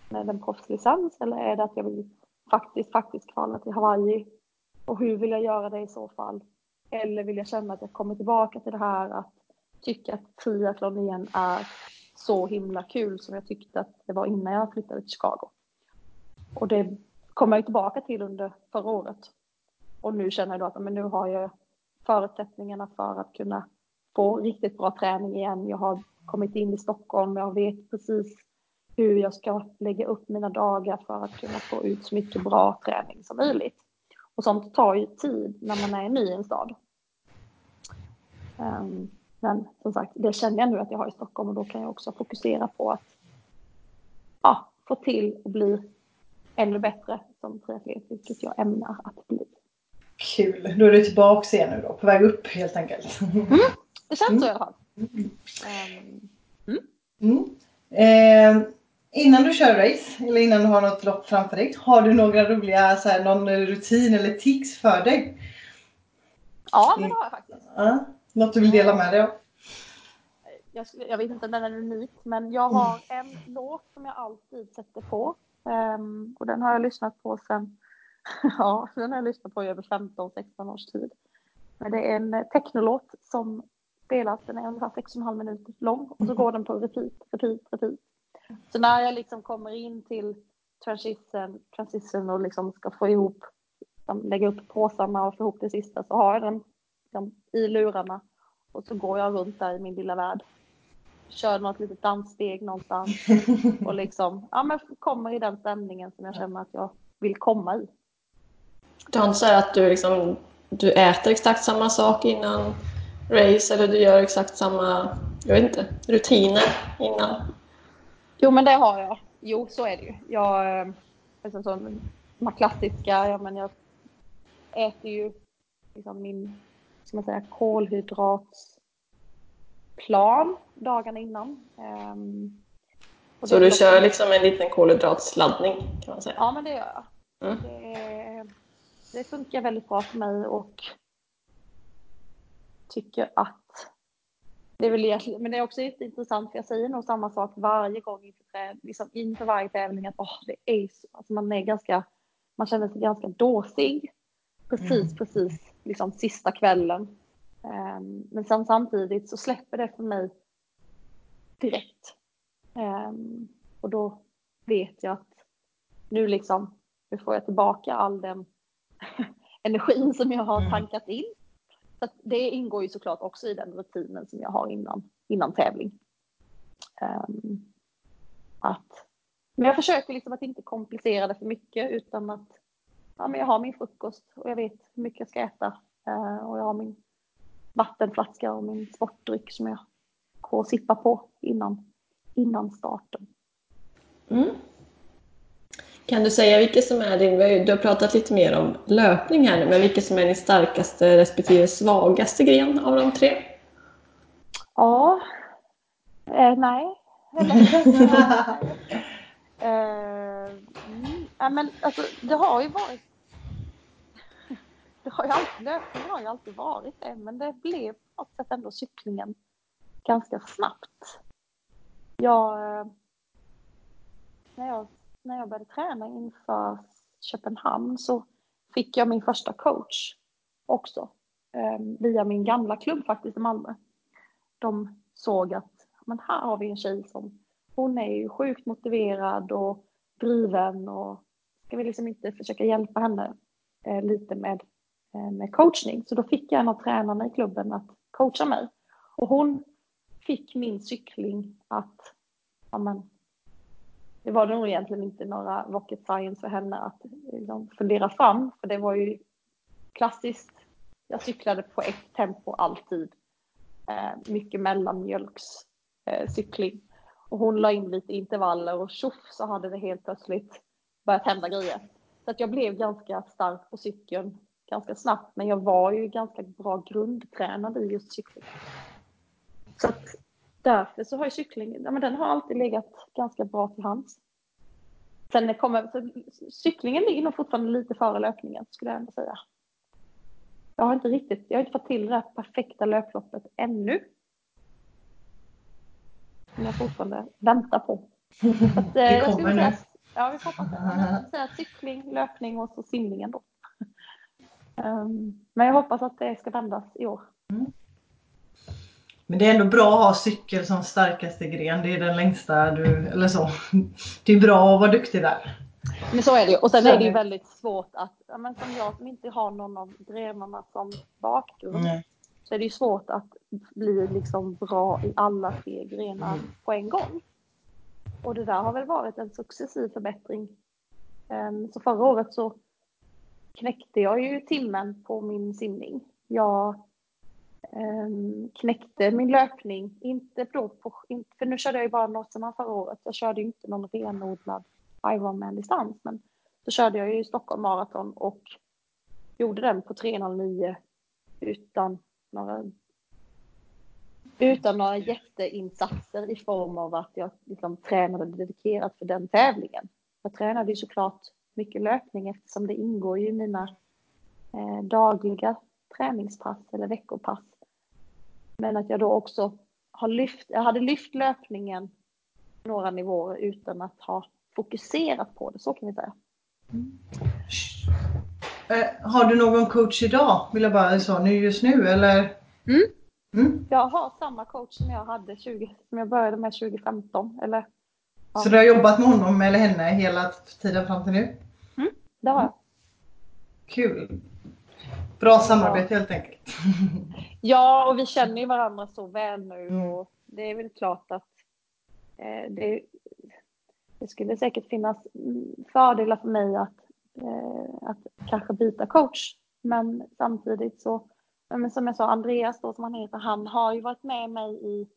S3: med en proffslicens eller är det att jag vill faktiskt, faktiskt kvala till Hawaii? Och hur vill jag göra det i så fall? Eller vill jag känna att jag kommer tillbaka till det här att tycka att triathlon igen är så himla kul som jag tyckte att det var innan jag flyttade till Chicago. Och det kom jag tillbaka till under förra året. Och nu känner jag då att men nu har jag förutsättningarna för att kunna få riktigt bra träning igen. Jag har kommit in i Stockholm, jag vet precis hur jag ska lägga upp mina dagar för att kunna få ut så mycket bra träning som möjligt. Och sånt tar ju tid när man är ny i en stad. Um, men som sagt, det känner jag nu att jag har i Stockholm och då kan jag också fokusera på att ja, få till och bli ännu bättre som triatlet, vilket jag ämnar att bli.
S2: Kul! Då är du tillbaka igen nu då, på väg upp helt enkelt.
S3: Mm, det känns mm. så i alla fall.
S2: Um, mm. Eh, innan du kör race, eller innan du har något lopp framför dig, har du några roliga, så här, någon rutin eller tics för dig?
S3: Ja, det har jag faktiskt.
S2: Ja. Något du vill dela med dig av?
S3: Jag, jag, vet inte om den är unik, men jag har en låt som jag alltid sätter på. Um, och den har jag lyssnat på sen, ja, den har jag lyssnat på i över 15-16 års tid. Men det är en eh, technolåt som spelas, den är ungefär 6,5 minuter lång och så går den på repeat, repeat, repeat. Så när jag liksom kommer in till transition, transition och liksom ska få ihop, liksom lägga upp påsarna och få ihop det sista så har jag den liksom, i lurarna och så går jag runt där i min lilla värld. Kör något litet danssteg någonstans och liksom, ja men kommer i den stämningen som jag känner att jag vill komma i.
S1: Du så att du liksom, du äter exakt samma sak innan race eller du gör exakt samma, jag vet inte, rutiner innan?
S3: Jo men det har jag. Jo så är det ju. Jag, liksom så, de klassiska, ja men jag äter ju liksom min, ska man säga, kolhydratsplan dagarna innan. Um,
S1: så du kör liksom en liten kolhydratsladdning kan man säga?
S3: Ja men det gör jag. Mm. Det, det funkar väldigt bra för mig och tycker att det är väl egentligen, men det är också intressant för jag säger nog samma sak varje gång inför, liksom inför varje tävling att oh, det är så, alltså man är ganska, man känner sig ganska dåsig precis, mm. precis liksom sista kvällen. Um, men sen samtidigt så släpper det för mig direkt. Um, och då vet jag att nu liksom, nu får jag tillbaka all den energin som jag har mm. tankat in. Så det ingår ju såklart också i den rutinen som jag har innan, innan tävling. Um, att, men jag försöker liksom att inte komplicera det för mycket utan att ja, men jag har min frukost och jag vet hur mycket jag ska äta. Uh, och jag har min vattenflaska och min sportdryck som jag går och sippar på innan, innan starten.
S1: Mm. Kan du säga vilket som är din, du har pratat lite mer om löpning här nu, men vilket som är din starkaste respektive svagaste gren av de tre?
S3: Ja, eh, nej. eh, mm, men alltså, det har ju varit det har ju alltid, löpningen har ju alltid varit det, men det blev på något sätt ändå cyklingen ganska snabbt. Jag, eh, när jag när jag började träna inför Köpenhamn så fick jag min första coach också. Eh, via min gamla klubb faktiskt i Malmö. De såg att men här har vi en tjej som hon är ju sjukt motiverad och driven och ska vi liksom inte försöka hjälpa henne eh, lite med, eh, med coachning. Så då fick jag en av tränarna i klubben att coacha mig. Och hon fick min cykling att ja, men, det var nog egentligen inte några rocket science för henne att liksom, fundera fram, för det var ju klassiskt. Jag cyklade på ett tempo alltid. Eh, mycket mellanmjölkscykling. Eh, och hon la in lite intervaller och tjoff så hade det helt plötsligt börjat hända grejer. Så att jag blev ganska stark på cykeln ganska snabbt, men jag var ju ganska bra grundtränad i just cykling. Så att därför så har ju cyklingen, ja, men den har alltid legat ganska bra till hands. Sen kommer, så cyklingen ligger nog fortfarande lite före löpningen skulle jag ändå säga. Jag har inte riktigt, jag har inte fått till det här perfekta löploppet ännu. Som jag fortfarande väntar på.
S2: Att, det eh, kommer nu.
S3: Ja, vi hoppas det. Cykling, löpning och så simningen då. Um, men jag hoppas att det ska vändas i år. Mm.
S2: Men det är ändå bra att ha cykel som starkaste gren. Det är den längsta du, eller så. Det är bra att vara duktig där.
S3: Men så är det ju. Och sen är det ju väldigt svårt att, ja, men som jag som inte har någon av grenarna som bakgrund, Nej. så är det ju svårt att bli liksom bra i alla tre grenar mm. på en gång. Och det där har väl varit en successiv förbättring. Ehm, så förra året så knäckte jag ju timmen på min simning. Jag ehm, knäckte min löpning. Inte då på, för nu körde jag ju bara Norseman förra året. Jag körde ju inte någon renodlad Ironman-distans. Men då körde jag ju Stockholm Marathon och gjorde den på 3.09 utan några utan några jätteinsatser i form av att jag liksom tränade dedikerat för den tävlingen. Jag tränade ju såklart mycket löpning eftersom det ingår ju i mina eh, dagliga träningspass eller veckopass. Men att jag då också har lyft, jag hade lyft löpningen några nivåer utan att ha fokuserat på det, så kan vi säga.
S2: Eh, har du någon coach idag? Vill jag bara säga nu just nu eller?
S3: Mm.
S2: Mm.
S3: Jag har samma coach som jag hade 20, som jag började med 2015. Eller, ja.
S2: Så du har jobbat med honom eller henne hela tiden fram till nu?
S3: Det har jag.
S2: Kul! Bra samarbete helt enkelt.
S3: Ja, och vi känner ju varandra så väl nu
S2: Mm.
S3: och det är väl klart att eh, det, det skulle säkert finnas mm, fördelar för mig att, eh, att kanske byta coach. Men samtidigt så, ja, men som jag sa, Andreas då som han heter, han har ju varit med mig i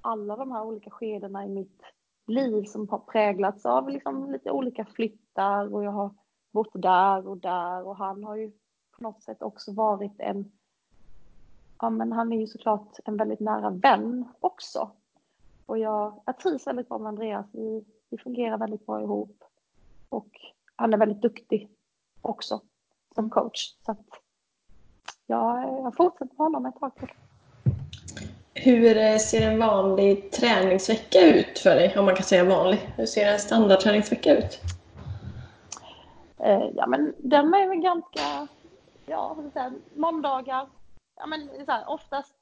S3: alla de här olika skedena i mitt liv som har präglats av liksom lite olika flyttar och jag har bott där och där och han har ju på något sätt också varit en ja, men han är ju såklart en väldigt nära vän också. Och jag, jag trivs väldigt bra med Andreas. Vi, vi fungerar väldigt bra ihop. Och han är väldigt duktig också som coach. Så att ja, jag fortsätter med honom ett tag till.
S1: Hur eh, ser en vanlig träningsvecka ut för dig? Om man kan säga vanlig. Hur ser en standardträningsvecka ut?
S3: Eh, ja, men den är väl ganska, ja, jag säga, måndagar. Ja, men så här, oftast,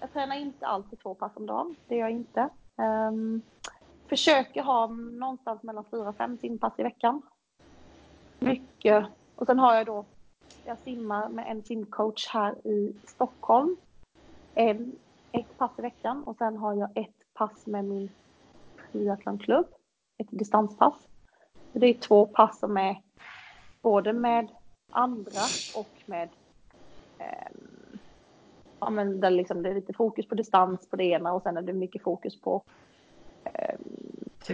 S3: jag tränar inte alltid två pass om dagen. Det gör jag inte. Ehm, försöker ha någonstans mellan fyra och fem simpass i veckan. Mycket. Och sen har jag då, jag simmar med en simcoach här i Stockholm. En, ett pass i veckan och sen har jag ett pass med min triathlonklubb. Ett distanspass. Det är två pass som är både med andra och med ehm, ja, men där liksom det är lite fokus på distans på det ena och sen är det mycket fokus på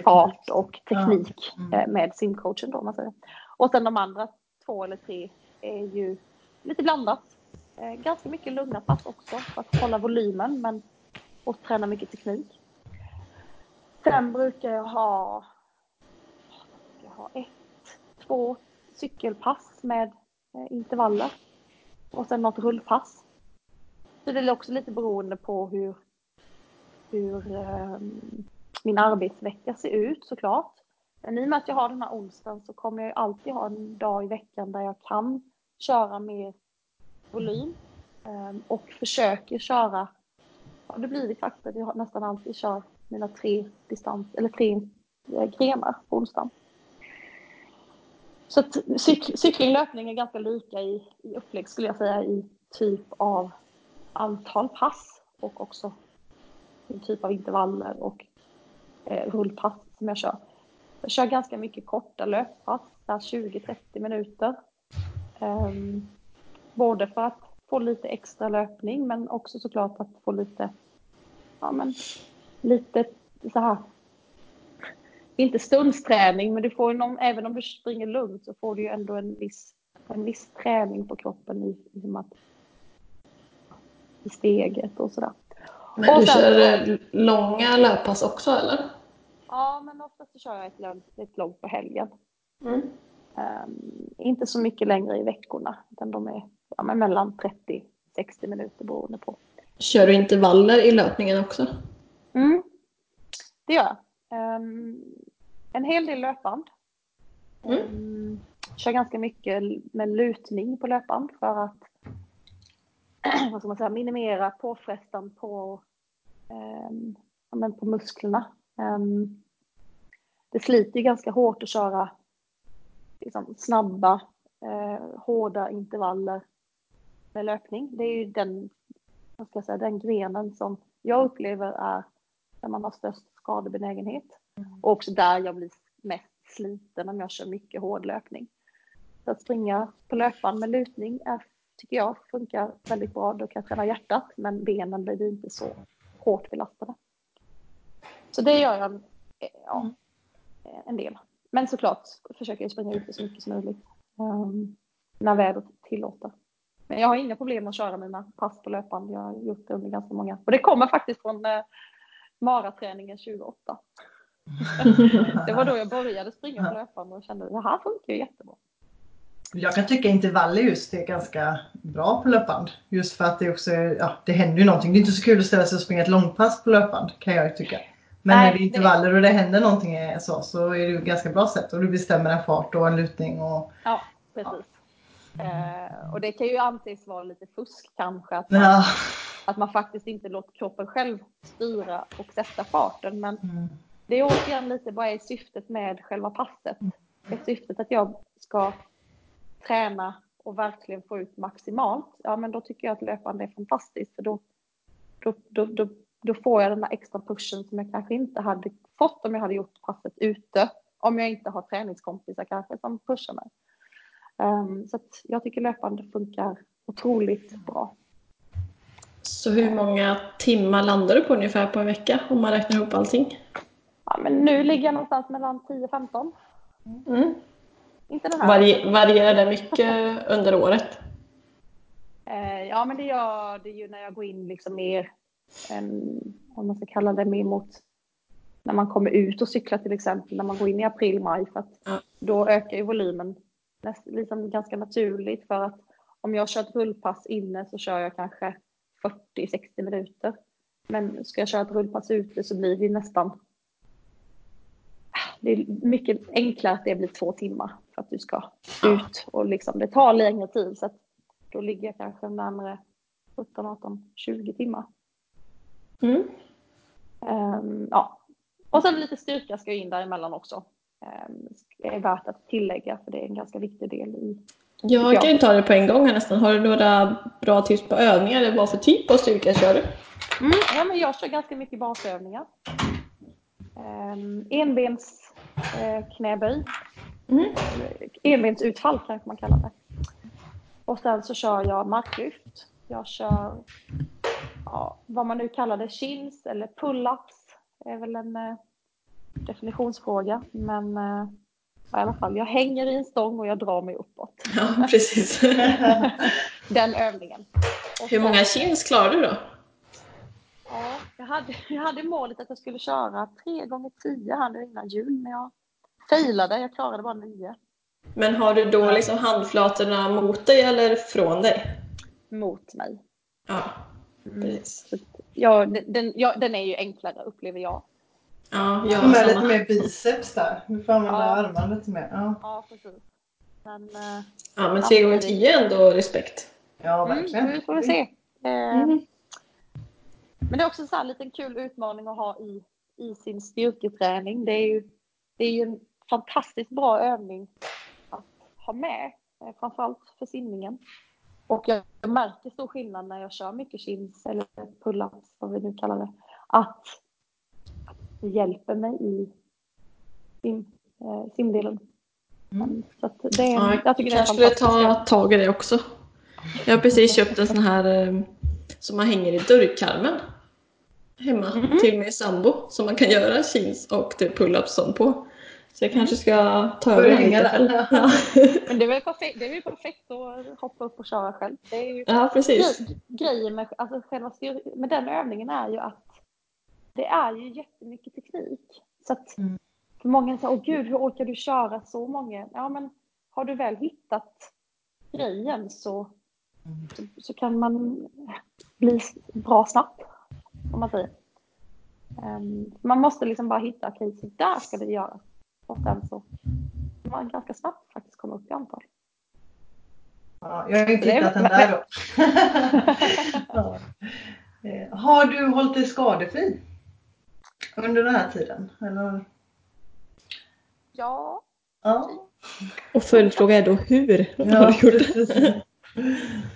S3: fart och teknik
S2: Ja. Mm.
S3: eh, med simcoachen då man säger. Och sen de andra två eller tre är ju lite blandat. Eh, ganska mycket lugna pass också för att hålla volymen men och träna mycket teknik. Sen brukar jag ha, jag ha ett, två cykelpass med eh, intervaller och sen något rullpass. Så det är också lite beroende på hur, hur eh, min arbetsvecka ser ut såklart. Men i och med att jag har den här onsdagen så kommer jag alltid ha en dag i veckan där jag kan köra mer volym ehm, och försöker köra. Ja, det blir det faktiskt att jag nästan alltid kör mina tre distans eller tre eh, grenar på onsdagen. Så att cyk, cykling löpning är ganska lika i, i upplägg skulle jag säga i typ av antal pass och också en typ av intervaller och eh, rullpass som jag kör. Jag kör ganska mycket korta löppass, 20-30 minuter. Ehm, både för att få lite extra löpning men också såklart att få lite, ja men lite så här, inte stundsträning men du får ju någon, även om du springer lugnt så får du ju ändå en viss, en viss träning på kroppen i, liksom att, i steget och sådär.
S1: Men
S3: Och
S1: du
S3: sen-
S1: kör eh, långa löppass också eller?
S3: Ja, men oftast så kör jag ett långt, ett långt på helgen.
S1: Mm.
S3: Ehm, inte så mycket längre i veckorna, utan de är ja, mellan 30-60 minuter beroende på.
S1: Kör du intervaller i löpningen också?
S3: Mm. Det gör jag. Ehm, en hel del löpband.
S1: Mm.
S3: Ehm, kör ganska mycket med lutning på löpband för att vad ska man säga, minimera påfrestan på, men på musklerna. Det sliter ju ganska hårt att köra liksom, snabba, eh, hårda intervaller med löpning. Det är ju den, vad ska jag säga, den grenen som jag upplever är där man har störst skadebenägenhet. Och också där jag blir mest sliten om jag kör mycket hård löpning. Så att springa på löpband med lutning är, tycker jag funkar väldigt bra. Då kan jag träna hjärtat men benen blir inte så hårt belastade. Så det gör jag eh, ja, en del. Men såklart försöker jag springa ute så mycket som möjligt. Um, när vädret tillåter. Men jag har inga problem att köra mina pass på löpband. Jag har gjort det under ganska många. Och det kommer faktiskt från eh, maraträningen 28. det var då jag började springa på löpband och kände att det här funkar ju jättebra.
S2: Jag kan tycka intervaller just är ganska bra på löpband. Just för att det också, ja, det händer ju någonting. Det är inte så kul att ställa sig och springa ett långpass på löpband kan jag ju tycka. Men
S3: Nej,
S2: när det är intervaller och det händer någonting så, så är det ju ett ganska bra sätt och du bestämmer en fart och en lutning och
S3: Ja, precis. Eh, och det kan ju anses vara lite fusk kanske. Att,
S2: Ja.
S3: att man faktiskt inte låter kroppen själv styra och sätta farten. Men
S2: Mm.
S3: det är återigen lite vad är syftet med själva passet? Är syftet att jag ska träna och verkligen få ut maximalt? Ja, men då tycker jag att löpande är fantastiskt. För då, då, då, då, då får jag den här extra pushen som jag kanske inte hade fått om jag hade gjort passet ute. Om jag inte har träningskompisar kanske som pushar mig. Ehm, så jag tycker löpande funkar otroligt bra.
S1: Så hur många timmar landar du på ungefär på en vecka om man räknar ihop allting?
S3: Ja, men nu ligger jag någonstans mellan 10-15.
S1: Mm.
S3: Inte den här.
S1: Vari varierar det mycket under året?
S3: Eh, ja, men det gör det ju när jag går in liksom mer, om man ska kalla det mer mot när man kommer ut och cyklar till exempel, när man går in i april, maj, för att
S1: Ja.
S3: då ökar ju volymen näst, liksom ganska naturligt för att om jag kör ett rullpass inne så kör jag kanske 40-60 minuter. Men ska jag köra ett rullpass ute så blir det nästan det är mycket enklare att det blir två timmar för att du ska ut och liksom det tar längre tid så att då ligger jag kanske närmare 17, 18, 20 timmar.
S1: Mm.
S3: Ehm, ja. Och sen lite styrka ska in däremellan också. Um, det är värt att tillägga för det är en ganska viktig del i.
S1: Jag
S3: Ja.
S1: kan ju ta det på en gång här nästan. Har du några bra tips på övningar? Eller vad för typ av styrka kör du?
S3: Mm. Ja, men jag kör ganska mycket basövningar. Um, enbens eh, knäböj.
S1: Mm.
S3: Enbensutfall kanske man kallar det. Och sen så kör jag marklyft. Jag kör ja, vad man nu kallar det, chins eller pull-ups. Är väl en eh, definitionsfråga. Men eh, i alla fall, jag hänger i en stång och jag drar mig uppåt.
S1: Ja, precis.
S3: Den övningen. Och
S1: Hur många chins klarar du då?
S3: Ja, jag hade, jag hade målet att jag skulle köra tre gånger tio här nu innan jul, men jag failade. Jag klarade bara nio
S1: Men har du då liksom handflatorna mot dig eller från dig?
S3: mot mig.
S1: Ja, precis.
S3: Att, ja, den, den, ja, den är ju enklare upplever jag.
S1: Ja, jag
S2: Med
S1: har
S2: lite mer biceps där. Du får använda
S3: Ja.
S2: armarna lite mer. Ja,
S3: Ja, precis. Men, eh,
S1: Ja, men tre gånger tio är ändå respekt.
S2: ja
S3: mm,
S2: verkligen.
S3: nu får vi se. Eh,
S1: Mm.
S3: Men det är också så här en liten kul utmaning att ha i, i sin styrketräning. Det är, ju, det är ju en fantastiskt bra övning att ha med, eh, framförallt för simningen. Och jag märker stor skillnad när jag kör mycket chins eller pull-ups, vad vi nu kallar det, att det hjälper mig i sim, eh, simdelen.
S2: Mm.
S3: Så att det
S1: Ja,
S3: jag tycker det är
S1: kanske skulle
S3: fantastiskt.
S1: ta tag i det också. Jag har precis köpt en sån här eh, som man hänger i dörrkarmen hemma
S3: Mhm.
S1: till min sambo som man kan göra chins och typ pull-ups på. Så jag kanske ska ta över den
S2: hänga
S1: lite
S2: där.
S1: Ja.
S3: Men det är väl perfekt, det är väl perfekt att hoppa upp och köra själv. Det är ju
S1: ja, precis.
S3: Gre- grejen med, alltså själva med den övningen är ju att det är ju jättemycket teknik. Så att
S2: Mm.
S3: för många säger, åh gud, hur orkar du köra så många? Ja, men har du väl hittat grejen så,
S2: Mm.
S3: så, så kan man bli bra snabbt, om man säger. Ehm, man måste liksom bara hitta, okej, så där ska det göras. Och sen så kan man ganska snabbt faktiskt komma upp i antal.
S2: Ja, jag har inte hittat den där då. ja. Eh, Har du hållit dig skadefri? Under den här tiden? Eller?
S3: Ja,
S2: Ja.
S1: Och följdfråga är då hur har
S2: ja
S1: du gjort det?
S2: precis.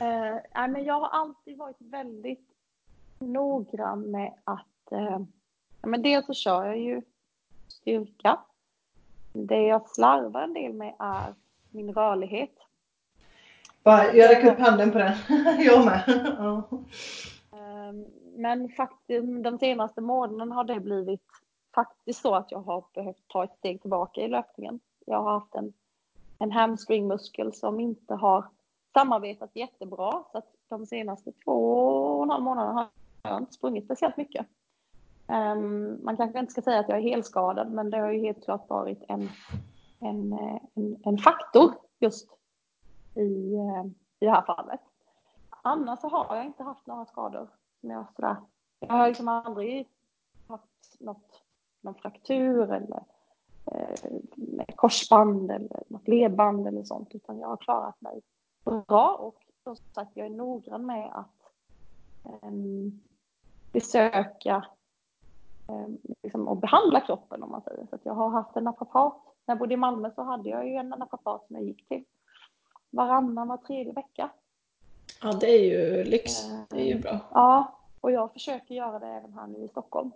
S3: Eh, nej, men jag har alltid varit väldigt noggrann med att ja, men dels så kör jag ju styrka. Det jag slarvar en del med är min rörlighet.
S2: Bara, jag räcker upp handen på den. jag med. Ja.
S3: Eh, men faktum, de senaste månaderna har det blivit faktiskt så att jag har behövt ta ett steg tillbaka i löpningen. Jag har haft en, en hamstringmuskel som inte har samarbetat jättebra. Så att de senaste två och en halv månaderna har jag inte sprungit speciellt mycket. Um, man kanske inte ska säga att jag är helskadad, men det har ju helt klart varit en, en, en, en faktor just i, eh, i det här fallet. Annars så har jag inte haft några skador. Som jag, sådär. jag har liksom aldrig haft något, någon fraktur eller eh, korsband eller något ledband eller sånt, utan jag har klarat mig bra och som sagt jag är noggrann med att eh, besöka liksom, och behandla kroppen om man säger. Så jag har haft en naprapat. När jag bodde i Malmö så hade jag ju en naprapat som jag gick till varannan, var tredje vecka.
S1: Ja, det är ju lyx. Det är ju bra.
S3: Ja, och jag försöker göra det även här nu i Stockholm.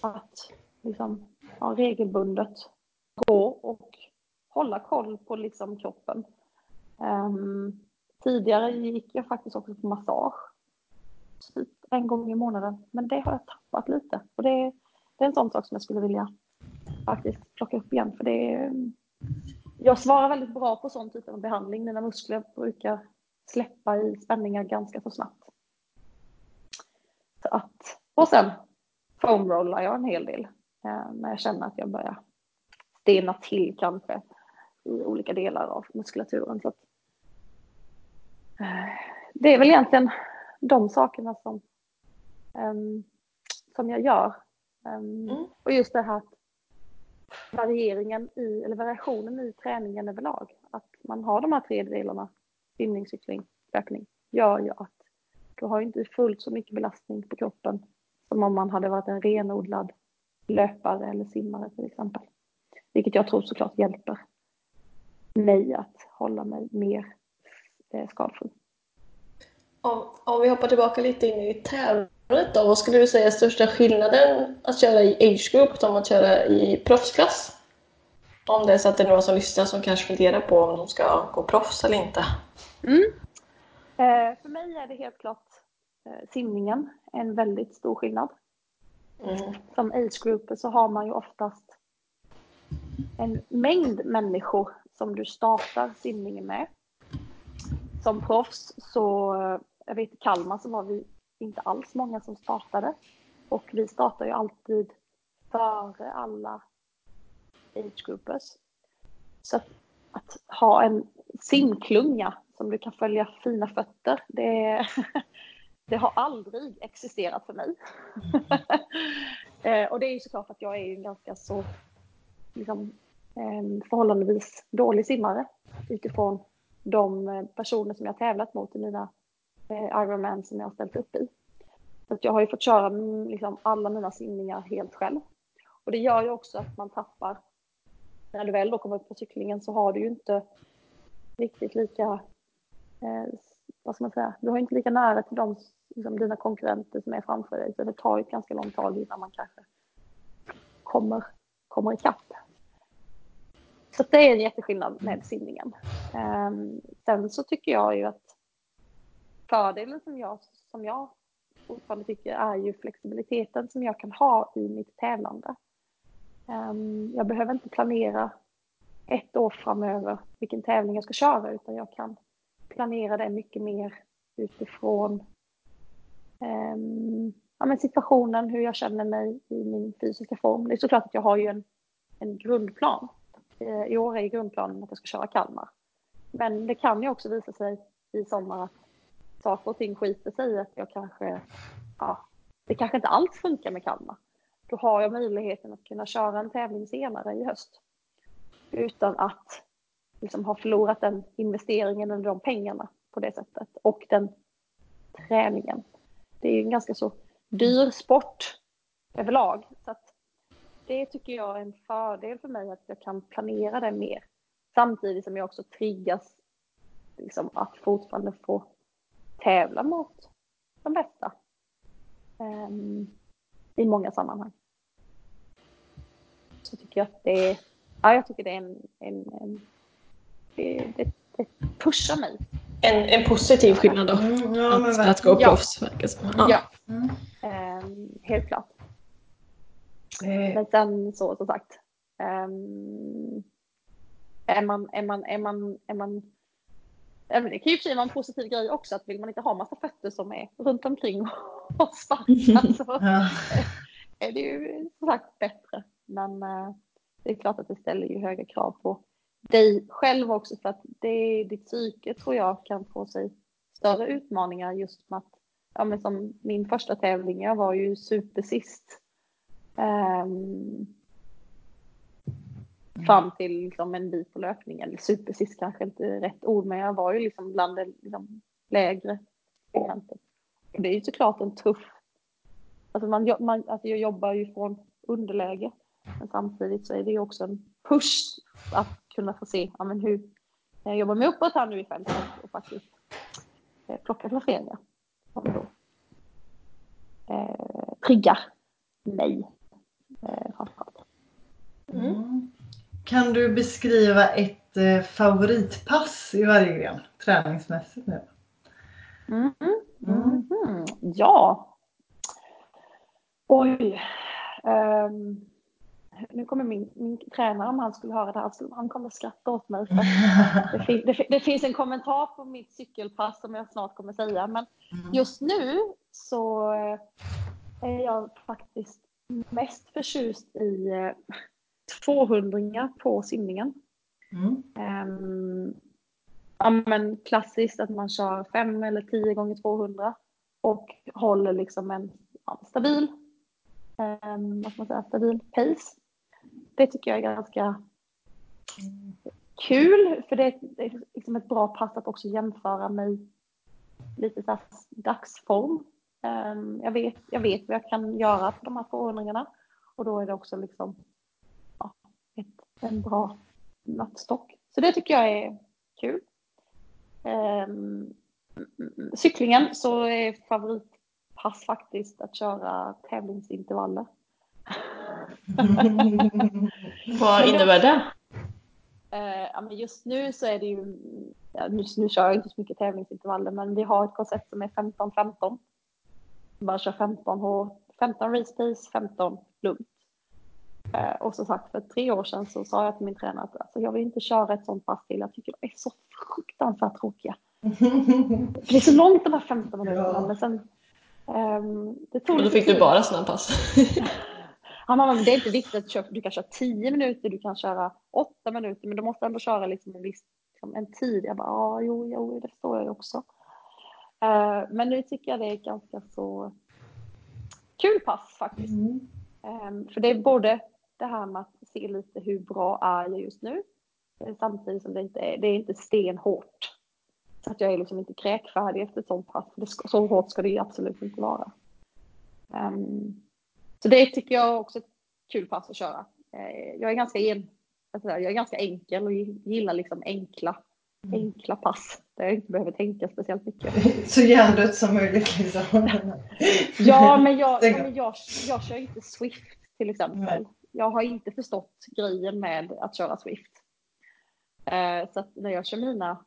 S3: Att liksom ja, regelbundet gå och hålla koll på liksom kroppen. Um, tidigare gick jag faktiskt också på massage. En gång i månaden. Men det har jag tappat lite. Och det, det är en sån sak som jag skulle vilja faktiskt plocka upp igen. För det är, mm, jag svarar väldigt bra på sån typ av behandling. Mina muskler brukar släppa i spänningar ganska så snabbt. Så att, och sen foamrollar jag en hel del eh, när jag känner att jag börjar stena till kanske i olika delar av muskulaturen. Så att, eh, det är väl egentligen de sakerna som, um, som jag gör. Um, mm. Och just det här att varieringen i, eller variationen i träningen överlag. Att man har de här tre delarna, simning, cykling, löpning, gör ju att du har inte fullt så mycket belastning på kroppen som om man hade varit en renodlad löpare eller simmare till exempel. Vilket jag tror såklart hjälper mig att hålla mig mer eh, skadefri.
S1: Om, om vi hoppar tillbaka lite in i tävlandet då, vad skulle du säga är största skillnaden att köra i age group om att köra i proffsklass? Om det är så att det är några som lyssnar som kanske funderar på om de ska gå proffs eller inte.
S3: Mm. Eh, för mig är det helt klart eh, simningen en väldigt stor skillnad. Mm. Som age group så har man ju oftast en mängd människor som du startar simningen med. Som proffs så, jag vet i Kalmar så var vi inte alls många som startade. Och vi startar ju alltid före alla age groupers. Så att, att ha en simklunga som du kan följa fina fötter, det, det har aldrig existerat för mig. Mm. och det är ju såklart att jag är ju ganska så liksom, förhållandevis dålig simmare utifrån de personer som jag tävlat mot i mina Ironman som jag har ställt upp i. Så jag har ju fått köra mm, liksom, alla mina simningar helt själv. Och det gör ju också att man tappar, när du väl då kommer upp på cyklingen så har du ju inte riktigt lika, eh, vad ska man säga, du har inte lika nära till de, liksom, dina konkurrenter som är framför dig. Så det tar ju ett ganska långt tag innan man kanske kommer, kommer ikapp. Så det är en jätteskillnad med simningen. Um, sen så tycker jag ju att fördelen som jag, som jag fortfarande tycker är ju flexibiliteten som jag kan ha i mitt tävlande. Um, jag behöver inte planera ett år framöver vilken tävling jag ska köra utan jag kan planera det mycket mer utifrån um, ja, men situationen, hur jag känner mig i min fysiska form. Det är såklart att jag har ju en, en grundplan eh, I år är grundplanen att jag ska köra Kalmar. Men det kan ju också visa sig i sommar att saker och ting skiter sig i att jag kanske, ja, det kanske inte alls funkar med Kalmar. Då har jag möjligheten att kunna köra en tävling senare i höst. Utan att liksom ha förlorat den investeringen eller de pengarna på det sättet. Och den träningen. Det är ju en ganska så dyr sport överlag. Så att det tycker jag är en fördel för mig att jag kan planera det mer. Samtidigt som jag också triggas liksom, att fortfarande få tävla mot de bästa. Um, I många sammanhang. Så tycker jag att det är, ja, jag tycker det är en, en, en det, det, det, pushar mig.
S1: En, en positiv skillnad då? Mm, ja, att, att gå proffs verkar som.
S3: Ja, ja. Mm. Um, helt klart. Eh. Men sen så som sagt. Um, är man, är man, är man, är man det kan ju vara en positiv grej också att vill man inte ha massa fötter som är runt omkring och sparkar så ja. är det ju som sagt bättre. Men uh, det är klart att det ställer ju höga krav på dig själv också för att det, ditt psyke tror jag kan få sig större utmaningar just med att, ja men som min första tävling, jag var ju supersist Um, fram till liksom en bit på löpningen. Supersist kanske inte är rätt ord, men jag var ju liksom bland det liksom lägre segmentet. Och det är ju såklart en tuff... Alltså, man, man, alltså jag jobbar ju från underläge, men samtidigt så är det ju också en push att kunna få se ja, men hur jag jobbar mig uppåt här nu i fältet och faktiskt eh, plocka placeringar som då eh, triggar mig eh, framförallt.
S2: Mm. Kan du beskriva ett eh, favoritpass i varje gren träningsmässigt nu?
S3: Mm. Mm. Ja. Oj. Um, nu kommer min, min tränare, om han skulle höra det här, han kommer skratta åt mig. Det, fin, det, det, finns en kommentar på mitt cykelpass som jag snart kommer säga. Men mm. just nu så är jag faktiskt mest förtjust i 200 på simningen. Mm. Um, ja, men klassiskt att man kör 5 eller 10 gånger 200 och håller liksom en ja, stabil, um, vad man säga, stabil pace. Det tycker jag är ganska kul för det är liksom ett bra pass att också jämföra med lite så dagsform. Um, jag, vet, jag vet vad jag kan göra på de här 200 och då är det också liksom en bra måttstock. Så det tycker jag är kul. Um, cyklingen så är favoritpass faktiskt att köra tävlingsintervaller.
S1: Vad innebär det?
S3: Uh, ja, men just nu så är det ju, just nu kör jag inte så mycket tävlingsintervaller men vi har ett koncept som är 15-15. Bara kör 15 H, 15 race pace, 15 lugnt. Eh, och som sagt, för tre år sedan så sa jag till min tränare att alltså, jag vill inte köra ett sånt pass till. Jag tycker de är så fruktansvärt tråkiga. det är så långt de här 15 minuterna. Ja. Men sen, um,
S1: det tog och då fick du bara sådana pass?
S3: ja, men det är inte viktigt att du kan köra 10 minuter, du kan köra 8 minuter, men du måste ändå köra liksom en viss liksom en tid. Jag bara, ja, jo, jo, det förstår jag också. Uh, men nu tycker jag det är ganska så kul pass faktiskt. Mm. Um, för det är både det här med att se lite hur bra är jag just nu. Samtidigt som det inte är, det är inte stenhårt. Så att jag är liksom inte kräkfärdig efter ett sånt pass. Det, så hårt ska det ju absolut inte vara. Um, så det tycker jag också är ett kul pass att köra. Uh, jag är ganska en, alltså jag är ganska enkel och gillar liksom enkla, mm. enkla pass. Där jag inte behöver tänka speciellt mycket.
S2: Så hjärndött som möjligt liksom.
S3: ja, men jag, ja, men jag, jag kör inte Swift till exempel. Nej jag har inte förstått grejen med att köra Swift. Eh, så att när jag kör mina,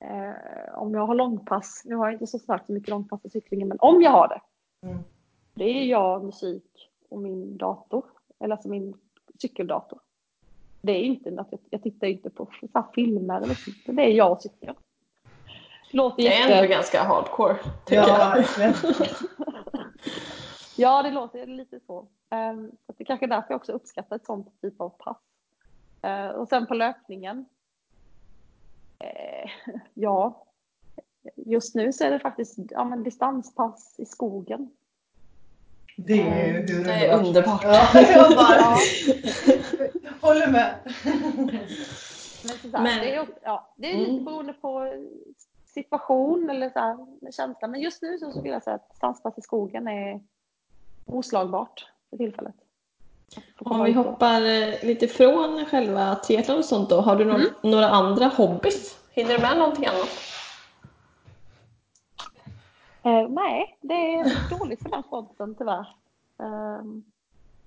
S3: eh, om jag har långpass, nu har jag inte så starkt så mycket långpass i cyklingen, men om jag har det, mm. det är jag, musik och min dator, eller alltså min cykeldator. Det är inte att jag, jag tittar inte på så filmer eller så, det är jag och cykeln.
S1: Låter det är jätte... ändå ganska hardcore, tycker ja, jag.
S3: ja, det låter lite så. Ehm, så det är kanske är därför jag också uppskattar ett sånt typ av pass. Ehm, och sen på löpningen. Eh, ja, just nu så är det faktiskt ja, men distanspass i skogen.
S2: Det är ju hur
S1: det är underbart.
S2: Ja, jag bara, håller med.
S3: Men, så här, men, det är, ja, det är lite mm. beroende på situation eller så här, känsla. Men just nu så, så vill jag säga att distanspass i skogen är oslagbart för tillfället.
S1: Om vi hoppar eh, lite från själva triathlon och sånt då, har du någon, mm. några andra hobbys? Hinner du med någonting annat?
S3: Eh, nej, det är dåligt för den fronten tyvärr. Eh,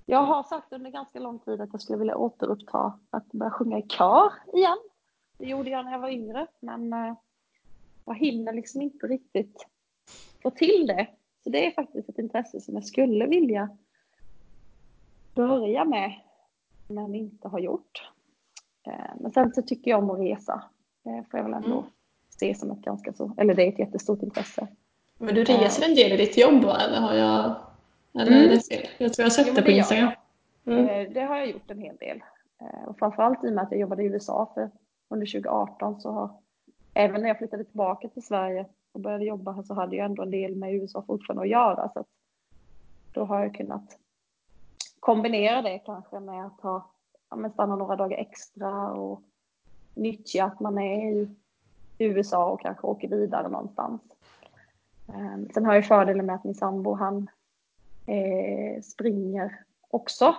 S3: jag har sagt under ganska lång tid att jag skulle vilja återuppta att börja sjunga i kör igen. Det gjorde jag när jag var yngre, men eh, jag hinner liksom inte riktigt få till det. Så det är faktiskt ett intresse som jag skulle vilja börja med, men inte har gjort. Eh, men sen så tycker jag om att resa. Det får jag väl ändå mm. se som ett ganska så, eller det är ett jättestort intresse.
S1: Men du reser en del i ditt jobb va? Eller har jag, eller mm. det? Jag tror jag har sett jo, det på Instagram.
S3: Mm. Eh, det har jag gjort en hel del. Eh, och framförallt i och med att jag jobbade i USA för under 2018 så har, även när jag flyttade tillbaka till Sverige och började jobba här så hade jag ändå en del med USA fortfarande att göra. Så att då har jag kunnat kombinera det kanske med att ha ja, stanna några dagar extra och nyttja att man är i USA och kanske åker vidare någonstans. Ehm, sen har jag fördelen med att min sambo han eh, springer också.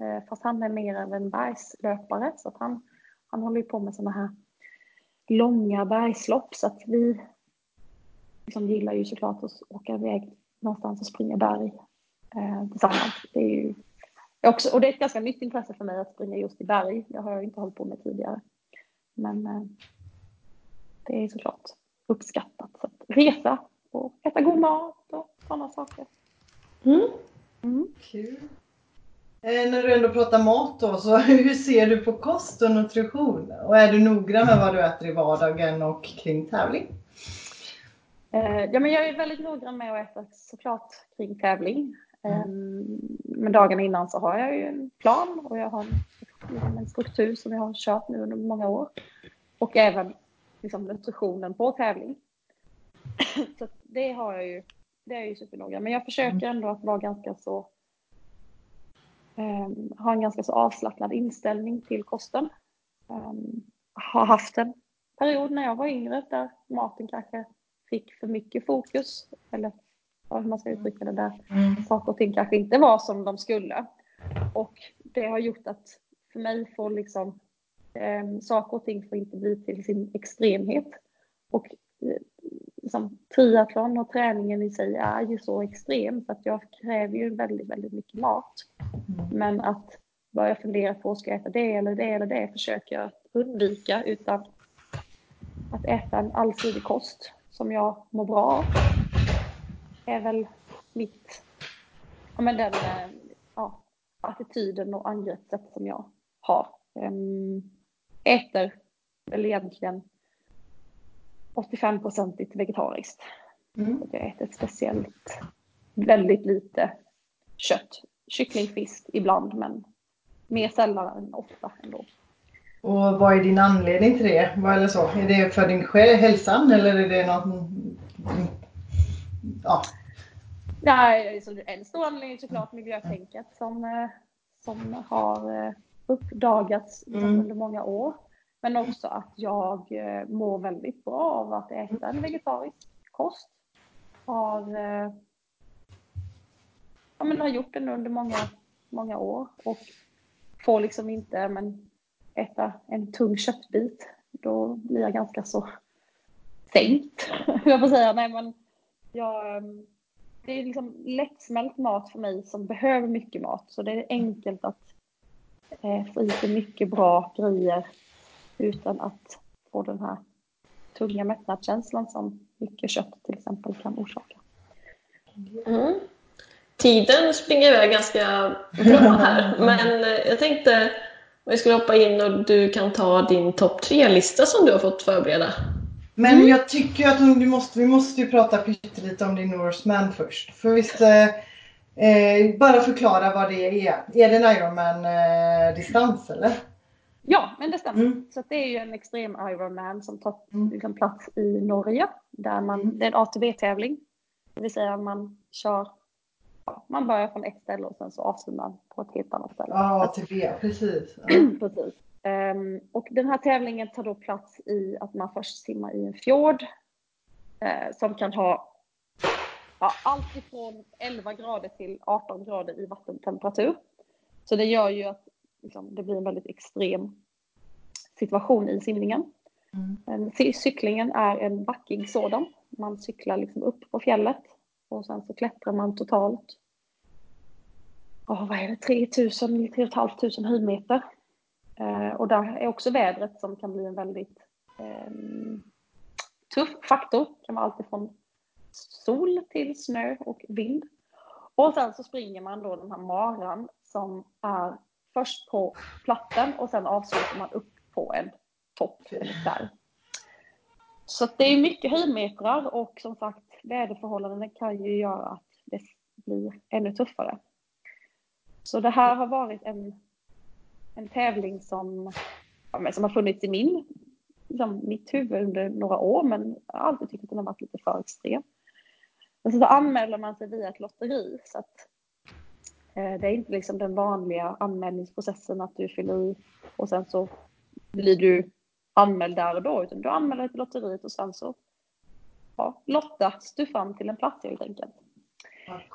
S3: Eh, fast han är mer av en bergslöpare så att han, han håller på med sådana här långa bergslopp så att vi liksom gillar ju såklart att åka iväg någonstans och springa berg eh, tillsammans. Det är ju också, och det är ett ganska nytt intresse för mig att springa just i berg. Det har jag inte hållit på med tidigare. Men eh, det är såklart uppskattat. Så att resa och äta god mat och sådana saker.
S2: Mm. Mm. Kul. Eh, när du ändå pratar mat då, så hur ser du på kost och nutrition? Och är du noggrann med vad du äter i vardagen och kring tävling?
S3: Eh, ja, men jag är väldigt noggrann med att äta såklart kring tävling. Mm. Ehm, men dagen innan så har jag ju en plan och jag har en, en struktur som jag har kört nu under många år. Och även liksom, nutritionen på tävling. så det har jag ju, det är ju supernoga. Men jag försöker mm. ändå att vara ganska så um, ha en ganska så avslappnad inställning till kosten. Um, har haft en period när jag var yngre där maten kanske fick för mycket fokus. Eller hur man ska uttrycka det där. Mm. Saker och ting kanske inte var som de skulle. Och det har gjort att för mig får liksom eh, saker och ting får inte bli till sin extremhet. Och eh, liksom, triathlon och träningen i sig är ju så extrem så att jag kräver ju väldigt, väldigt mycket mat. Mm. Men att börja fundera på, ska jag äta det eller det eller det, försöker jag undvika utan att äta en allsidig kost som jag mår bra av. är väl mitt, ja men den eh, ja, attityden och angreppssätt som jag har. Um, äter väl egentligen 85-procentigt vegetariskt. Mm. Jag äter speciellt väldigt lite kött. Kyckling, fisk ibland men mer sällan än ofta ändå.
S2: Och vad är din anledning till det? Eller så? Är det för din hälsan eller är det något...
S3: Ja. Nej, en stor anledning är såklart miljötänket som, eh, som har eh, uppdagats liksom mm. under många år. Men också att jag eh, mår väldigt bra av att äta en vegetarisk kost. Har, ja, men har gjort det under många, många år och får liksom inte men, äta en tung köttbit. Då blir jag ganska så sänkt, jag får säga. Nej, men jag, ehm, det är liksom lättsmält mat för mig som behöver mycket mat. Så det är enkelt att eh, få i sig mycket bra grejer utan att få den här tunga mättnadskänslan som mycket kött till exempel kan orsaka.
S1: Mm. Tiden springer iväg ganska bra här, men eh, jag tänkte om vi skulle hoppa in och du kan ta din topp tre-lista som du har fått förbereda.
S2: Men mm. jag tycker att du måste, vi måste ju prata pyttelite om din Norseman först. För visst, eh, eh, bara förklara vad det är. Är det en Ironman-distans eh, eller?
S3: Ja, men det stämmer. Mm. Så det är ju en extrem Ironman som tar mm. liksom, plats i Norge. Där man, mm. Det är en ATV-tävling. Det vill säga man kör man börjar från ett ställe och sen så avslutar man på ett helt annat ställe.
S2: Ja, ATV, precis.
S3: precis. Um, och den här tävlingen tar då plats i att man först simmar i en fjord uh, som kan ha ja, allt ifrån 11 grader till 18 grader i vattentemperatur. Så det gör ju att liksom, det blir en väldigt extrem situation i simningen. Mm. Cyklingen är en backig sådan. Man cyklar liksom upp på fjället och sen så klättrar man totalt, oh, vad är det, 3000, 3 500 höjdmeter. Eh, och där är också vädret som kan bli en väldigt eh, tuff faktor. Det kan vara alltifrån sol till snö och vind. Och sen så springer man då den här maran som är först på platten, och sen avslutar man upp på en topp där. Så det är mycket höjdmetrar och som sagt väderförhållandena kan ju göra att det blir ännu tuffare. Så det här har varit en, en tävling som, ja, som har funnits i min, liksom, mitt huvud under några år men jag har alltid tyckt att den har varit lite för extrem. Så, så anmäler man sig via ett lotteri så att Eh, det är inte liksom den vanliga anmälningsprocessen att du fyller i och sen så blir du anmäld där och då, utan du anmäler dig till lotteriet och sen så ja, lottas du fram till en plats helt enkelt.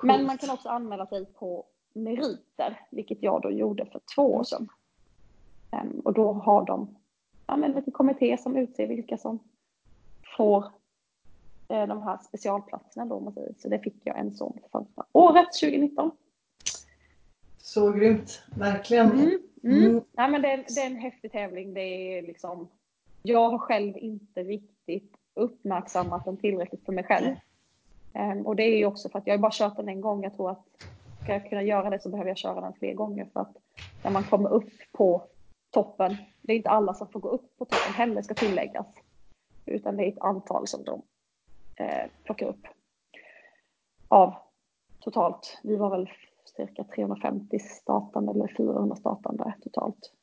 S3: Men man kan också anmäla sig på meriter, vilket jag då gjorde för två år sedan. Um, och då har de ja, men lite kommitté som utser vilka som får eh, de här specialplatserna då. Så det fick jag en sån förra året, 2019.
S2: Så grymt, verkligen.
S3: Mm, mm. Mm. Ja, men det, är, det är en häftig tävling. Det är liksom, jag har själv inte riktigt uppmärksammat den tillräckligt för mig själv. Um, och det är ju också för att jag har bara kört den en gång. Jag tror att ska jag kunna göra det så behöver jag köra den fler gånger för att när man kommer upp på toppen, det är inte alla som får gå upp på toppen heller ska tilläggas. Utan det är ett antal som de eh, plockar upp. Av totalt, vi var väl cirka 350 startande eller 400 startande totalt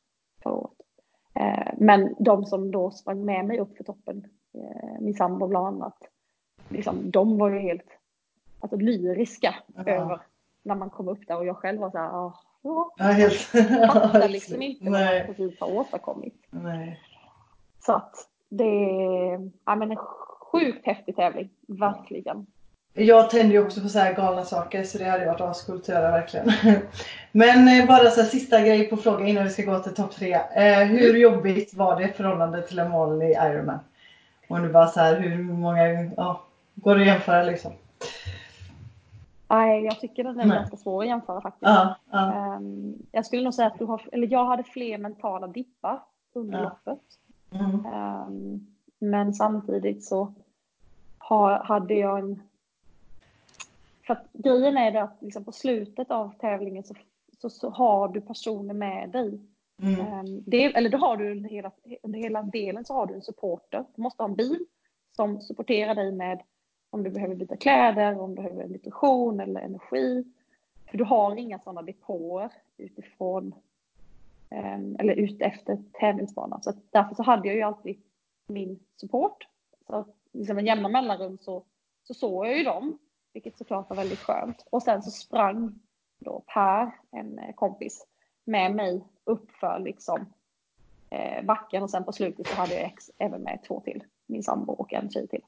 S3: förra året. Eh, men de som då sprang med mig upp för toppen, eh, min sambo bland annat, liksom, de var ju helt alltså, lyriska ja. över när man kom upp där och jag själv var så här, oh, ja, ja, helt. fattar liksom inte vad man precis har åstadkommit. Nej. Så att det är ja, men en sjukt häftig tävling, verkligen.
S2: Jag tänder ju också på så här galna saker så det hade varit ascoolt att göra verkligen. Men eh, bara så här, sista grej på frågan innan vi ska gå till topp tre. Eh, hur mm. jobbigt var det i förhållande till en vanlig Ironman? Om du bara så här, hur många, ja, går det att jämföra liksom?
S3: Nej, jag tycker den är Nej. ganska svår att jämföra faktiskt. Ja, ja. Um, jag skulle nog säga att du har, eller jag hade fler mentala dippar under ja. loppet. Mm. Um, men samtidigt så hade jag en... För att grejen är det att liksom på slutet av tävlingen så, så, så har du personer med dig. Mm. Um, det, eller det har du under hela, under hela delen så har du en supporter. Du måste ha en bil som supporterar dig med om du behöver byta kläder, om du behöver nutrition eller energi. För du har inga sådana depåer utifrån ehm, eller ute efter tävlingsbanan. Så därför så hade jag ju alltid min support. Så liksom med jämna mellanrum så, så såg jag ju dem, vilket såklart var väldigt skönt. Och sen så sprang då Per, en eh, kompis, med mig uppför liksom eh, backen och sen på slutet så hade jag ex, även med två till, min sambo och en tjej till.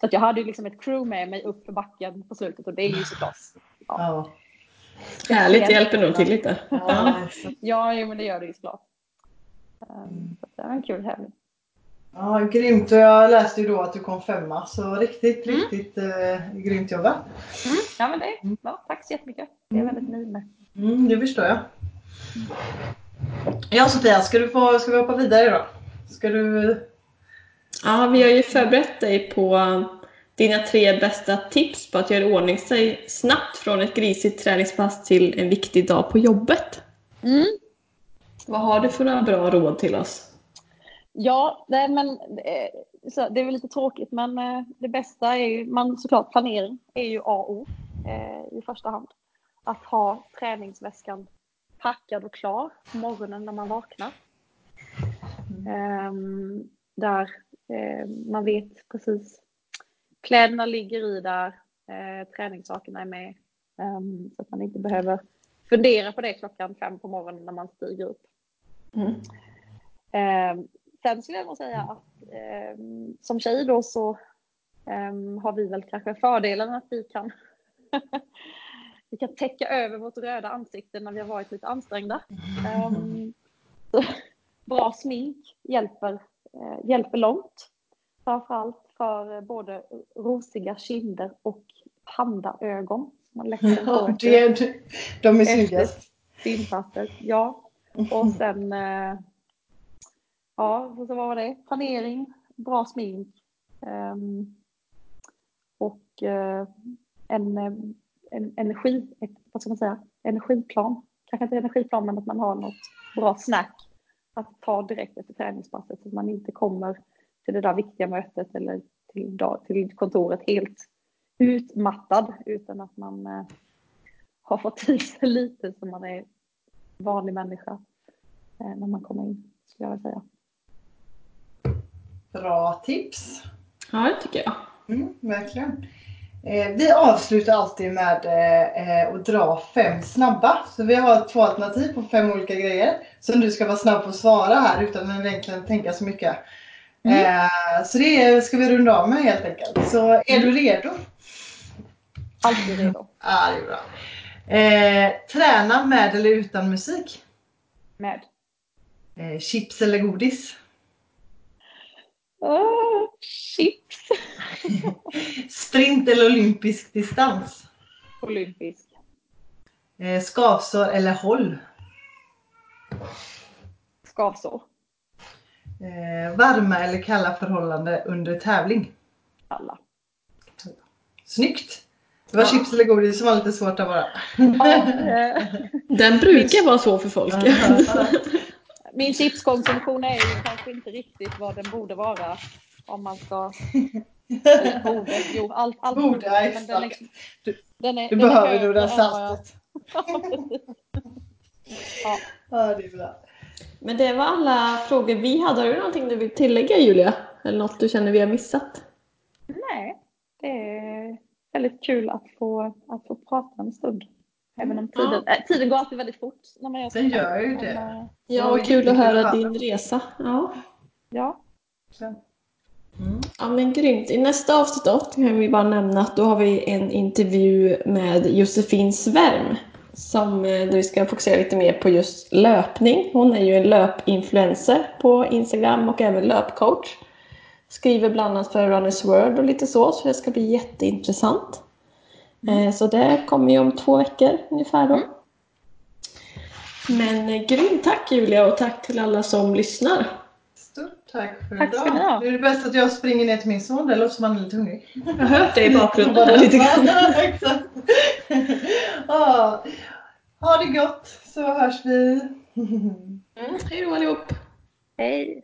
S3: Så att jag hade ju liksom ett crew med mig upp för backen på slutet och det är ju såklart. Ja. ja.
S1: Härligt, det hjälper nog till lite.
S3: Ja, ja men det gör det ju såklart. Um, så det var en kul helg.
S2: Ja, grymt. Och jag läste ju då att du kom femma, så riktigt, mm. riktigt eh, grymt jobbat.
S3: Mm. Ja, men det, ja, tack så jättemycket. Det är jag väldigt nöjd med.
S2: Mm, det förstår jag. Ja, Sofia, ska, du få, ska vi hoppa vidare då? Ska du...
S1: Ja, vi har ju förberett dig på dina tre bästa tips på att göra ordning sig snabbt från ett grisigt träningspass till en viktig dag på jobbet. Mm. Vad har du för några bra råd till oss?
S3: Ja, nej, men eh, det är väl lite tråkigt, men eh, det bästa är ju, man, såklart planering är ju A och O eh, i första hand. Att ha träningsväskan packad och klar på morgonen när man vaknar. Mm. där man vet precis, kläderna ligger i där, träningssakerna är med. Ehm, så att man inte behöver fundera på det klockan fem på morgonen när man stiger upp. Mm. Ehm, Sen skulle jag nog säga att eh, som tjej då så eh, har vi väl kanske fördelen att vi kan vi kan täcka över vårt röda ansikte när vi har varit lite ansträngda. Um, bra smink hjälper, hjälper långt. Framförallt för både rosiga kinder och pandaögon.
S2: Man ja, det, de är snyggast.
S3: Ja. Och sen uh, ja, så vad var det? Planering, bra smink um, och en, en energi, vad ska man säga, energiplan. Kanske inte energiplan, men att man har något bra snack att ta direkt efter träningspasset så att man inte kommer till det där viktiga mötet eller till, till kontoret helt utmattad utan att man uh, har fått i sig lite som man är vanlig människa uh, när man kommer in, skulle jag vilja säga.
S2: Bra tips.
S1: Ja, det tycker jag.
S2: Mm, verkligen. Eh, vi avslutar alltid med eh, att dra fem snabba. Så vi har två alternativ på fem olika grejer. Som du ska vara snabb på att svara här utan att egentligen tänka så mycket. Eh, så det ska vi runda av med helt enkelt. Så är du redo?
S3: Alltid redo.
S2: Ja, det är bra. Eh, träna med eller utan musik?
S3: Med.
S2: Eh, chips eller godis?
S3: Uh, chips.
S2: Sprint eller olympisk distans?
S3: Olympisk.
S2: Eh, skavsår eller håll?
S3: Skavsår.
S2: Eh, varma eller kalla förhållande under tävling?
S3: Alla.
S2: Snyggt! Det var
S3: Ja.
S2: chips eller godis som var lite svårt att vara.
S3: Ja, eh,
S1: Den brukar vara så för folk.
S3: Min chipskonsumtion är ju kanske inte riktigt vad den borde vara. Om man ska... Borde. Jo, allt, allt
S2: Borde,
S3: men den är,
S2: exakt. Du-
S3: den är,
S2: Du
S3: den
S2: behöver nog det saltet.
S3: Ja.
S2: Ja, det är bra.
S1: Men det var alla frågor vi hade. Har du någonting du vill tillägga Julia? Eller något du känner vi har missat?
S3: Nej, det är väldigt kul att få, att få prata en stund. Även om tiden, äh, tiden går alltid väldigt fort när man gör
S2: Den gör ju
S3: Men,
S2: det.
S3: äh,
S1: Ja,
S2: Och
S1: kul att
S2: jättekul
S1: höra
S2: att höra.
S1: din resa. Ja.
S3: Ja,
S2: Mm.
S1: ja, men grymt. I nästa avsnitt då kan vi bara nämna att då har vi en intervju med Josefin Svärm. Som, eh, där vi ska fokusera lite mer på just löpning. Hon är ju en löpinfluencer på Instagram och även löpcoach. Skriver bland annat för Runners World och lite så, så det ska bli jätteintressant. Eh, Så det kommer ju om två veckor ungefär då. Men eh, grymt tack Julia och tack till alla som lyssnar.
S2: Stort tack för
S3: Tack
S2: idag.
S3: ha.
S2: Nu är det bäst att jag springer ner till min son. Det låter som han är lite hungrig.
S1: Jag har hört det i bakgrunden lite grann.
S2: Ha det gott så hörs vi.
S1: Mm, hej då allihop!
S3: hej!